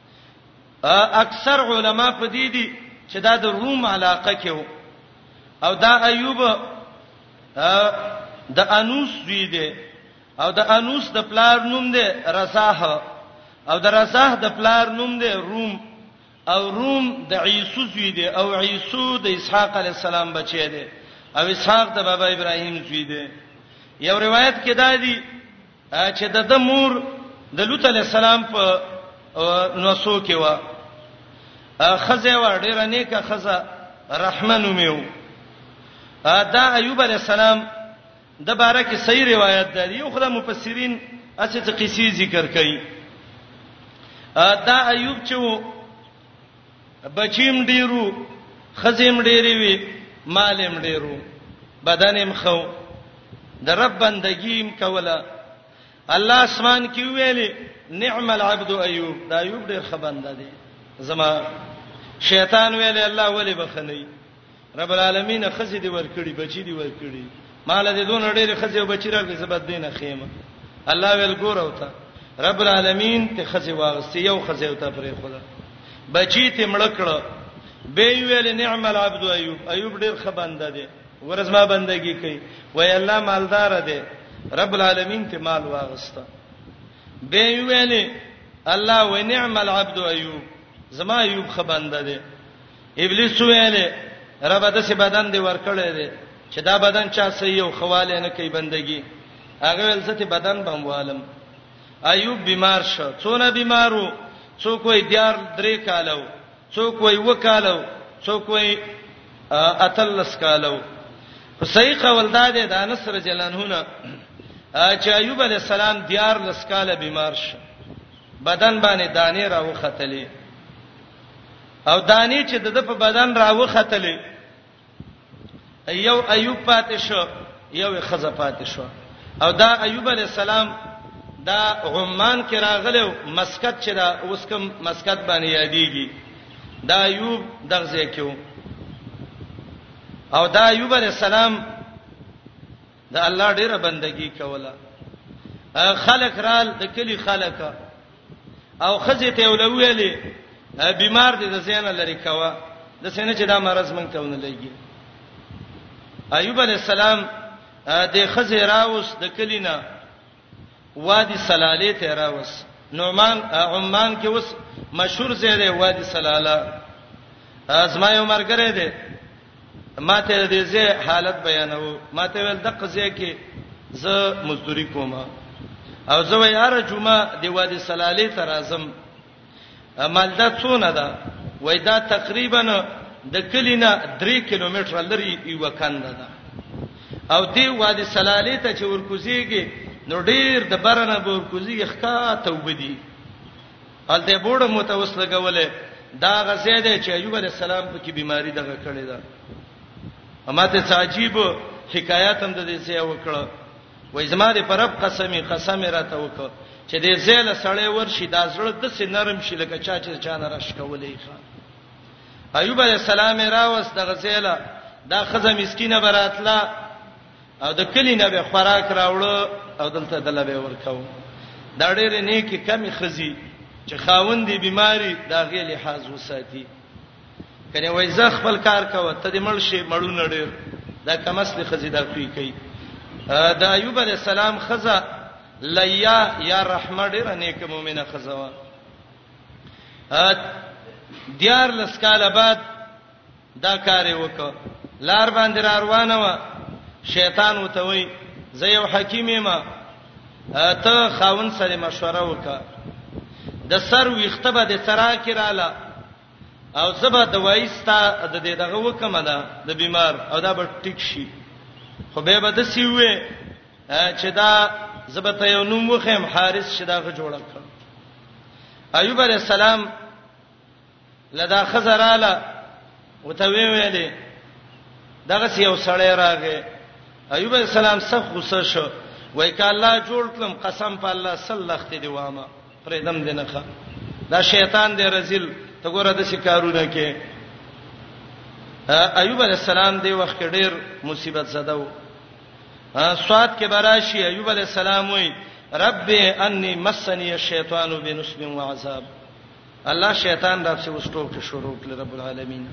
اکثر علما په دې دي چې دا د روم علاقه کې وو او دا ایوب د انوس دی دی او د انوس د پلار نوم دی رساه او د رساه د پلار نوم دی روم او روم د عیسو زوی دی او عیسو د اسحاق علی السلام بچی دی او اسحاق د بابا ابراهیم زوی دی یو روایت کې دا دی چې د د مور د لوط علی السلام په نوسو کې و خزه و ډیره نیکه خزه رحمان میو دا ایوب علی السلام د باره کې صحیح روایت ده یو خدای مفسرین اڅه څه قصې ذکر کوي دا ایوب چې بچیم ډیرو خزیم ډیری وی مالم ډیرو بدنم خو د رب بندگیم کوله الله اسمان کې ویلي نعم العبد ایوب دا ایوب ډیر خبنده دی زما شیطان ویلي الله ولی بخنی رب العالمین خزي دی ورکړي بچی دی ورکړي مال دې دون ډېر خزي او بچی راکړي زبد دینه خیمه الله ویل ګور اوتا رب العالمین ته خزي واغستی یو خزي اوتا پرې خدا بچی ته مړکړه به ویل نعم العبد ایوب ایوب ډېر خبنده دی ورځ ما بندگی کوي وای الله مالدار دی رب العالمین ته مال واغسته به ویل الله ونعم العبد ایوب زما ایوب خبنده دی ابلیس ویل رب د سه بدن دی ورکړی دی چې دا بدن چا سه یو خواله نه کوي بندگی هغه ول څه ته بدن بموالم ایوب بیمار شو څونه بیمارو څوک وي دیار درې کالو څوک وي وکالو څوک وي اتلس کالو خو صحیح قول دا دی د انس رجلانونه چې ایوب علی السلام دیار لس کاله بیمار شو بدن باندې دانې راو ختلې او دانی چې د په بدن راوختلې یو ایوب پاتې شو یو خزه پاتې شو او دا ایوب علی السلام دا عمان کې راغلو مسکت چې دا اوس کوم مسکت باندې یادېږي دا ایوب دغه ځای کې او دا ایوب علی السلام د الله ډیره بندگی کوله خلک رال د کلی خلک او خزه ته ولویلې بیمار دي د سینه لري کوا د سینه چې دا مرز مونږ ته ونه لګي ایوب علی السلام د خزه راوس د کلینا وادي سلاله ته راوس نعمان عمان کې اوس مشهور ځای دی وادي سلاله ازما یو مرګره دی ما ته د دې حالت بیانو ما ته ول د قضیه کې زه مزدوري کوم او زه وای هر جمعه دی وادي سلاله ته راځم مالدا څونه ده وای دا تقریبا د کلینا 3 کیلومتر لري یو کند ده او دی وادي سلاله ته چې ورکوزیږي نو ډیر د برنه به ورکوزي ښکا توبدي الته بوډه متوسل غولې دا غزه ده چې ایوب علی السلام په کې بيماري دغه کړې ده اما ته عجیب حکایت هم د دې څه وکړه وای زما دې پر رب قسمي قسم راته وکړ چې دې زیل سړی ورشي دا زړه د سې نرم شي لکه چا چې چا نه رش کولې ښا ایوب علی السلام راوس د غزیلا دا خزه مسکینه براتلا او د کلی نه به خوراک راوړو او دلته دله به ورکاو دا ډېر نیکی کمی خزي چې خاوند دی بیماری دا غي لحاظ وساتي کنه وای زه خپل کار کوه ته دې مړ شي مړونه ډېر دا کمسل خزي دا کوي کوي د ایوب علی السلام خزه لیا یا رحمه ډېر نیک مؤمنه خزه وا دیار لسکاله بعد دا کار وکړ لار باندې را روانه و شیطان وته وای زه یو حکیم ما ته خاون سره مشوره وکړه د سر ویخته به د سرا کې رااله او زبا دوايي ستا د دې دغه وکمه ده د بیمار او دا به ټیک شي خو به به د سی وې چې دا زبا ته یو نوم وخم حارث شداغه جوړ کړ ایوب علی السلام لدا خزراله وته وی ویلې دغه سی یو سړی راغی ایوب علی السلام سخت غوسه شو وای کاله جوړ کړم قسم په الله سلخت دی وامه پرېدم دې نخه دا شیطان دې رزل ته ګوره د شکارونه کې ایوب علی السلام دی وخت ډیر مصیبت زده و سواد کې براشي ایوب علی السلام وی رب انی مسنی الشیطان بنصب وعذاب الله شیطان راځي وسټو کې شروع کړ رب العالمین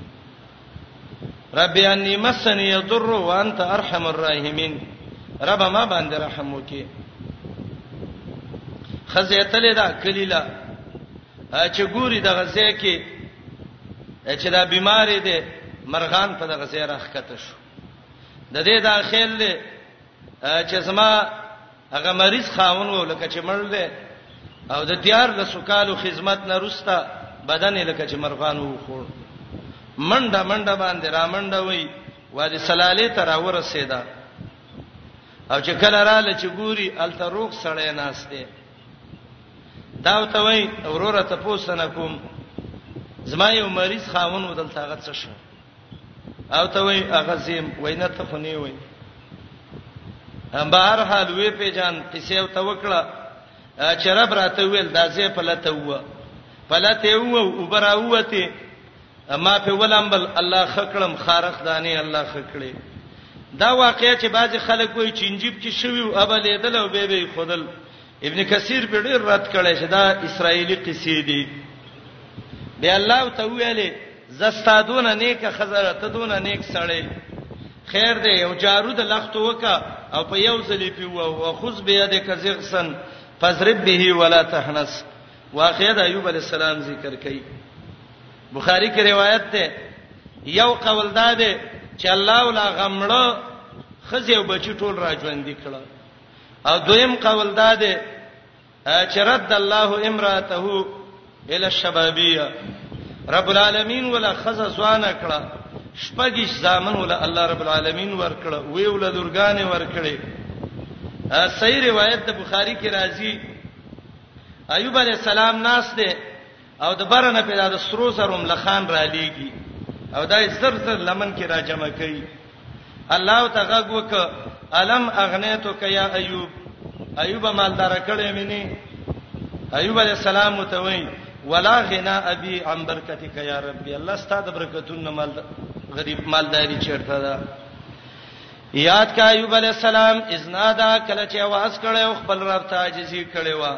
رب انی مسنی یضر وانت ارحم الراحمین رب ما باندې رحم وکي خزه تلې دا کلیلا چې ګوري د غزه کې چې دا بیماری دی مرغان په دغه ځای راخکته شو د دې دا خیل دی چې زما هغه مریض خاون و لکه چې مړ دی او د دیار د سکالو خدمت نه رستا بدن لکه چې مرغان و خور منډه منډه باندې را منډه وای وادي سلاله تر ورسېدا او چې کله رااله چې ګوري التروق سړې ناشته دا ته وای وروره ته پوښتنه کوم زما یو مریض خاون ودلته غت څه شو او ته وای هغه زم وینا ته خنی وای بهر حال وی پیجان قصې او ته وکړه چرب راته ویل دازې پلته و پلته و او براوته ما په ولامبل الله خکړم خارخ دانی الله خکړې دا واقعیا چې بعضی خلک وایي چې انجیب کې شوی او ابلیدل او به به خودل ابن کثیر په ډیر رد کړي چې دا اسرایلی قصې دي دی الله ته ویلې زستا دون نیک خزر ته دون نیک سړی خیر دی یو جارو د لخت وکا او په یو ځلې پیو او خذ بیا د کزغسن فضرب به ولا تحنس واقعه د ایوب علی السلام ذکر کړي بخاری کې روایت ده یو قول ده چې الله ولا غمړه خزه او بچی ټول را ژوند کړه او دویم قول دا دی چې رد الله امراته ال الشبابيه رب العالمین ولا خزه ځوانه کړه شپږش زامن ولا الله رب العالمین ورکړه وی ول درګانې ورکړي صحیح روایت د بخاری کې راځي ایوب علی السلام ناس دی او د برنه په دغه سرو زرو ملخان را لېږي او دای زر زر لمن کې را جمع کوي الله تعالی وک الم اغنیتک یا ایوب ایوب مالدار کړي مینه ایوب علی السلام متوي ولا غنا ابي عن برکتک یا ربي الله ستاسو برکتونه مال غریب مالداری چیرته ده یاد کا ایوب علی السلام اذنا دا کله چې आवाज کړو خپل رب ته عاجزي کړو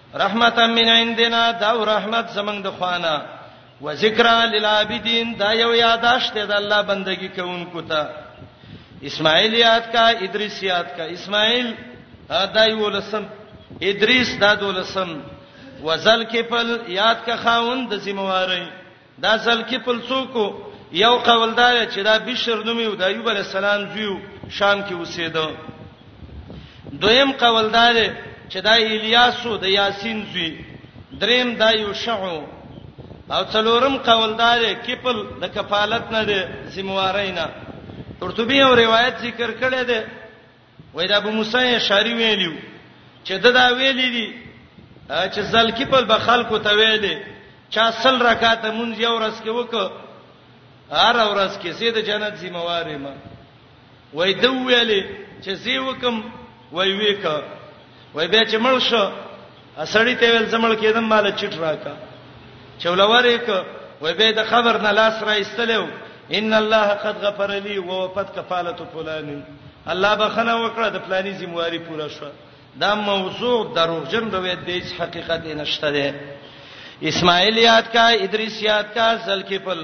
رحمتا من عندنا دا رحمت زمنګ د خوانه و ذکر للعابدین دا یو یاداشت د الله بندگی کوونکو ته اسماعیل یاد کا ادریس یاد کا اسماعیل دا یو لسم ادریس دا دولسم وزل کفل یاد کا خاوند د ذمہواری دا ځل کې پل څوک یو قول دا چې دا بشر نومي او د ایوب علی السلام زیو شام کې اوسېده دویم قول دا دی چې دا الیاس او د یاسین زوی دریم دا یو شعو او څلورم قول دا دی کپل د کفالت نه دی ذمہواری نه قرطبی یو روایت ذکر کړی دی وای د ابو موسی اشعری ویلیو چې د دا ویلی دي چې زلکی په بخل کو ته ویلې چا سل رکعات مونږ یو ورځ کې وکړ هر ورځ کې سید جنت ذمہوارې ما وای د ویلې چې زی وکم وای وکړه وای به چې مړ شو اسړی ته ویل زمړ کېدم مال چټ راکا چولورې ک وای به د خبر نه لاس را ایستلو ان الله قد غفر لي ووفت کفاله فلان الله بخنه وکړه د فلاني ذمہواری پوره شو دا موضوع دروغجن روایت دی هیڅ حقیقت نشته دی اسماعیل یاد کا ادریس یاد کا زلکفل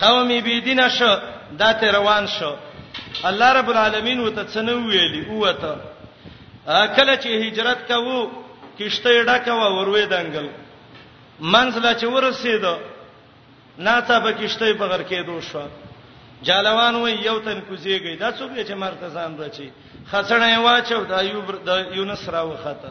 قوم یې بی دینه شو دا ته روان شو الله رب العالمین وته څنو ویلی اوته کله چې هجرت کوو کشته ډکه و وروي دنګل منځله چې ورسید ناڅه په کشته په غر کې دوه شو جالوان و یو تن کوزیږي دا څوک چې مرتزان رچی خسنه واچو د ایوب د یونس راو خطه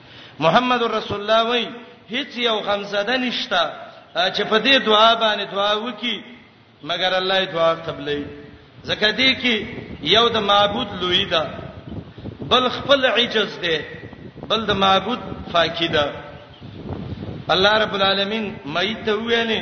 محمد رسول الله وای هیڅ یو غمزده نشتا چې په دې دعا باندې دعا وکي مګر الله یې دعا قبلې ځکه دې کې یو د معبود لوی ده بل خپل عجز ده بل د معبود فاقی ده الله رب العالمین مې ته ویلې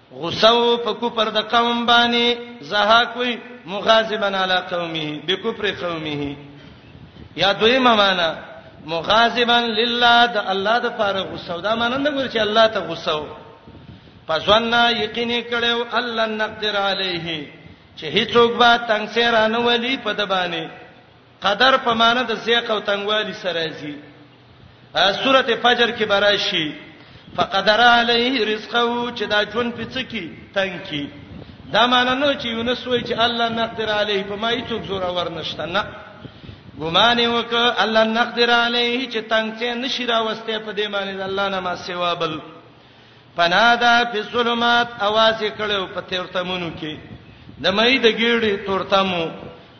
غصه او په کوپر د قوم باندې زهاک وي مغاظبن علی قومه بکفر قومه یا دویمه معنا مغاظبن لله د الله د فارغ غصه دا معنا نه ګور چې الله ته غصه و پسونه یقیني کړو الله نقدر علیه چې هیڅوک به تنگ سره نه ولي په دبانې قدر په معنی د زیق او تنګوالی سره راځي سورته فجر کې براشي فقدر علیه رزقه چې دا جون پڅکی تنګ کی دا معنی نو چې یونس وای چې الله نقدر علیه په مای څوک زور اور نشته نه ګمان وک الله نقدر علیه چې تنګ څه نشی راوسته په دې معنی الله نه ما سیوا بل پنادا فی الظلمات اواز کړو په تورتمونو کې د مې د ګیړې تورتمو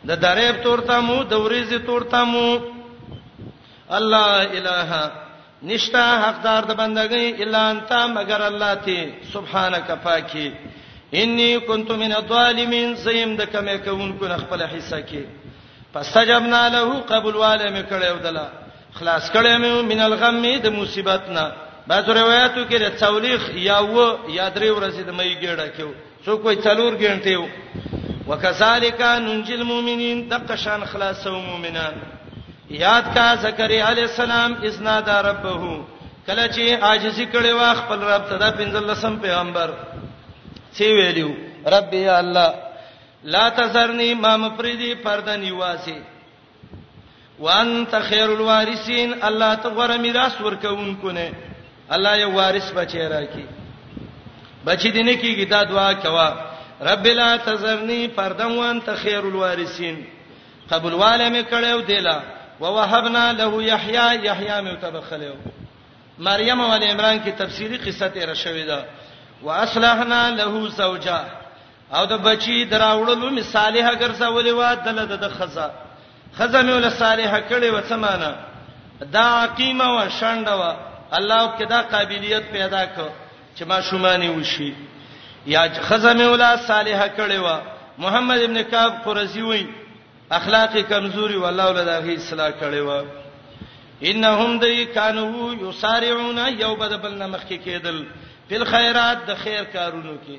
د دریب تورتمو د ورېزې تورتمو الله الہ نشتا حقدار د بندګۍ الا انت مگر الله تی سبحانك پاکي انی کنت من الظالمین سیم د کمه کوونکو خپل حصہ کې فاستجبنا له قبول واله مې کړو دلا خلاص کړو مې من الغم د مصیبت نه بعض روایتو کې د څولېخ یا و یا درې ورځې د مې ګډه کېو څو کوی څلور ګڼټې و وکذالک ننجل المؤمنین دغه شان خلاصو مؤمنان یاد کا زکریا علی السلام اذنا دا ربه کله چې عاجزی کړي وا خپل رب ته دا پنځلسم پیغمبر سی ویلو رب یا الله لا تزرنی ما مفردی پردن یوازې وانت خیر الوارثین الله ته غره میراث ورکوونکو نه الله یو وارث بچی راکی بچی دې نه کیږي دا دعا کوا رب لا تزرنی پردن وانت خیر الوارثین قبول واله می کړو دیلا ووهبنا له یحیی یحیی می تبخلو مریم او عمران کی تفسیری قصه تیر شوې ده واصلحنا له زوجا او د بچی دراوړلو می صالح ګرځولې و دله د خزه خزه می ول صالح کړي و څه معنی دا عقیمه و شنده و الله کې دا قابلیت پیدا کړ چې ما شومانی وشي یا خزه می ول صالح کړي و محمد ابن کعب قرزی وای اخلاق کمزوري والله ولدا غي اصلاح کړي و انهم دی کانو یسارعون یوبدبلنا مخکې کېدل په خیرات د خیر کارونو کې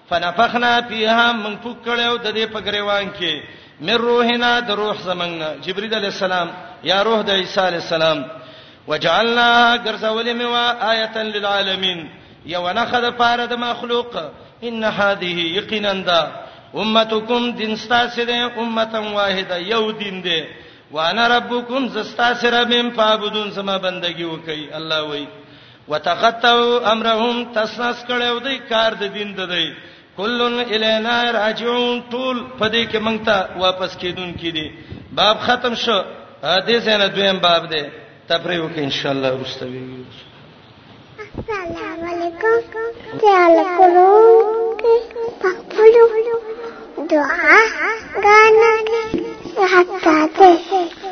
فنفخنا فيها من فکړو د دې په غریوان کې مر روحنا د روح زمنګ جبريل عليه السلام یا روح د عيسى عليه السلام وجعلنا غرزول موا آیه للعالمین یو نه خد پاره د مخلوق ان هذه یقینا دا امتکم دین ستاسو ده امه واحده یو دین ده وانا ربکم زستاسو ربم فعبدون سما بندگی وکي الله وای وتقطعوا امرهم تسنس کړو دی کار د دین د دی کلن الینا راجعون ټول پدې کې مونږ ته واپس کیدون کې دي باب ختم شو دې زنه دویم باب دی تفریو کې ان شاء الله ورستوي السلام علیکم تعال کولو پخپلو دعا غانا کې حتا ته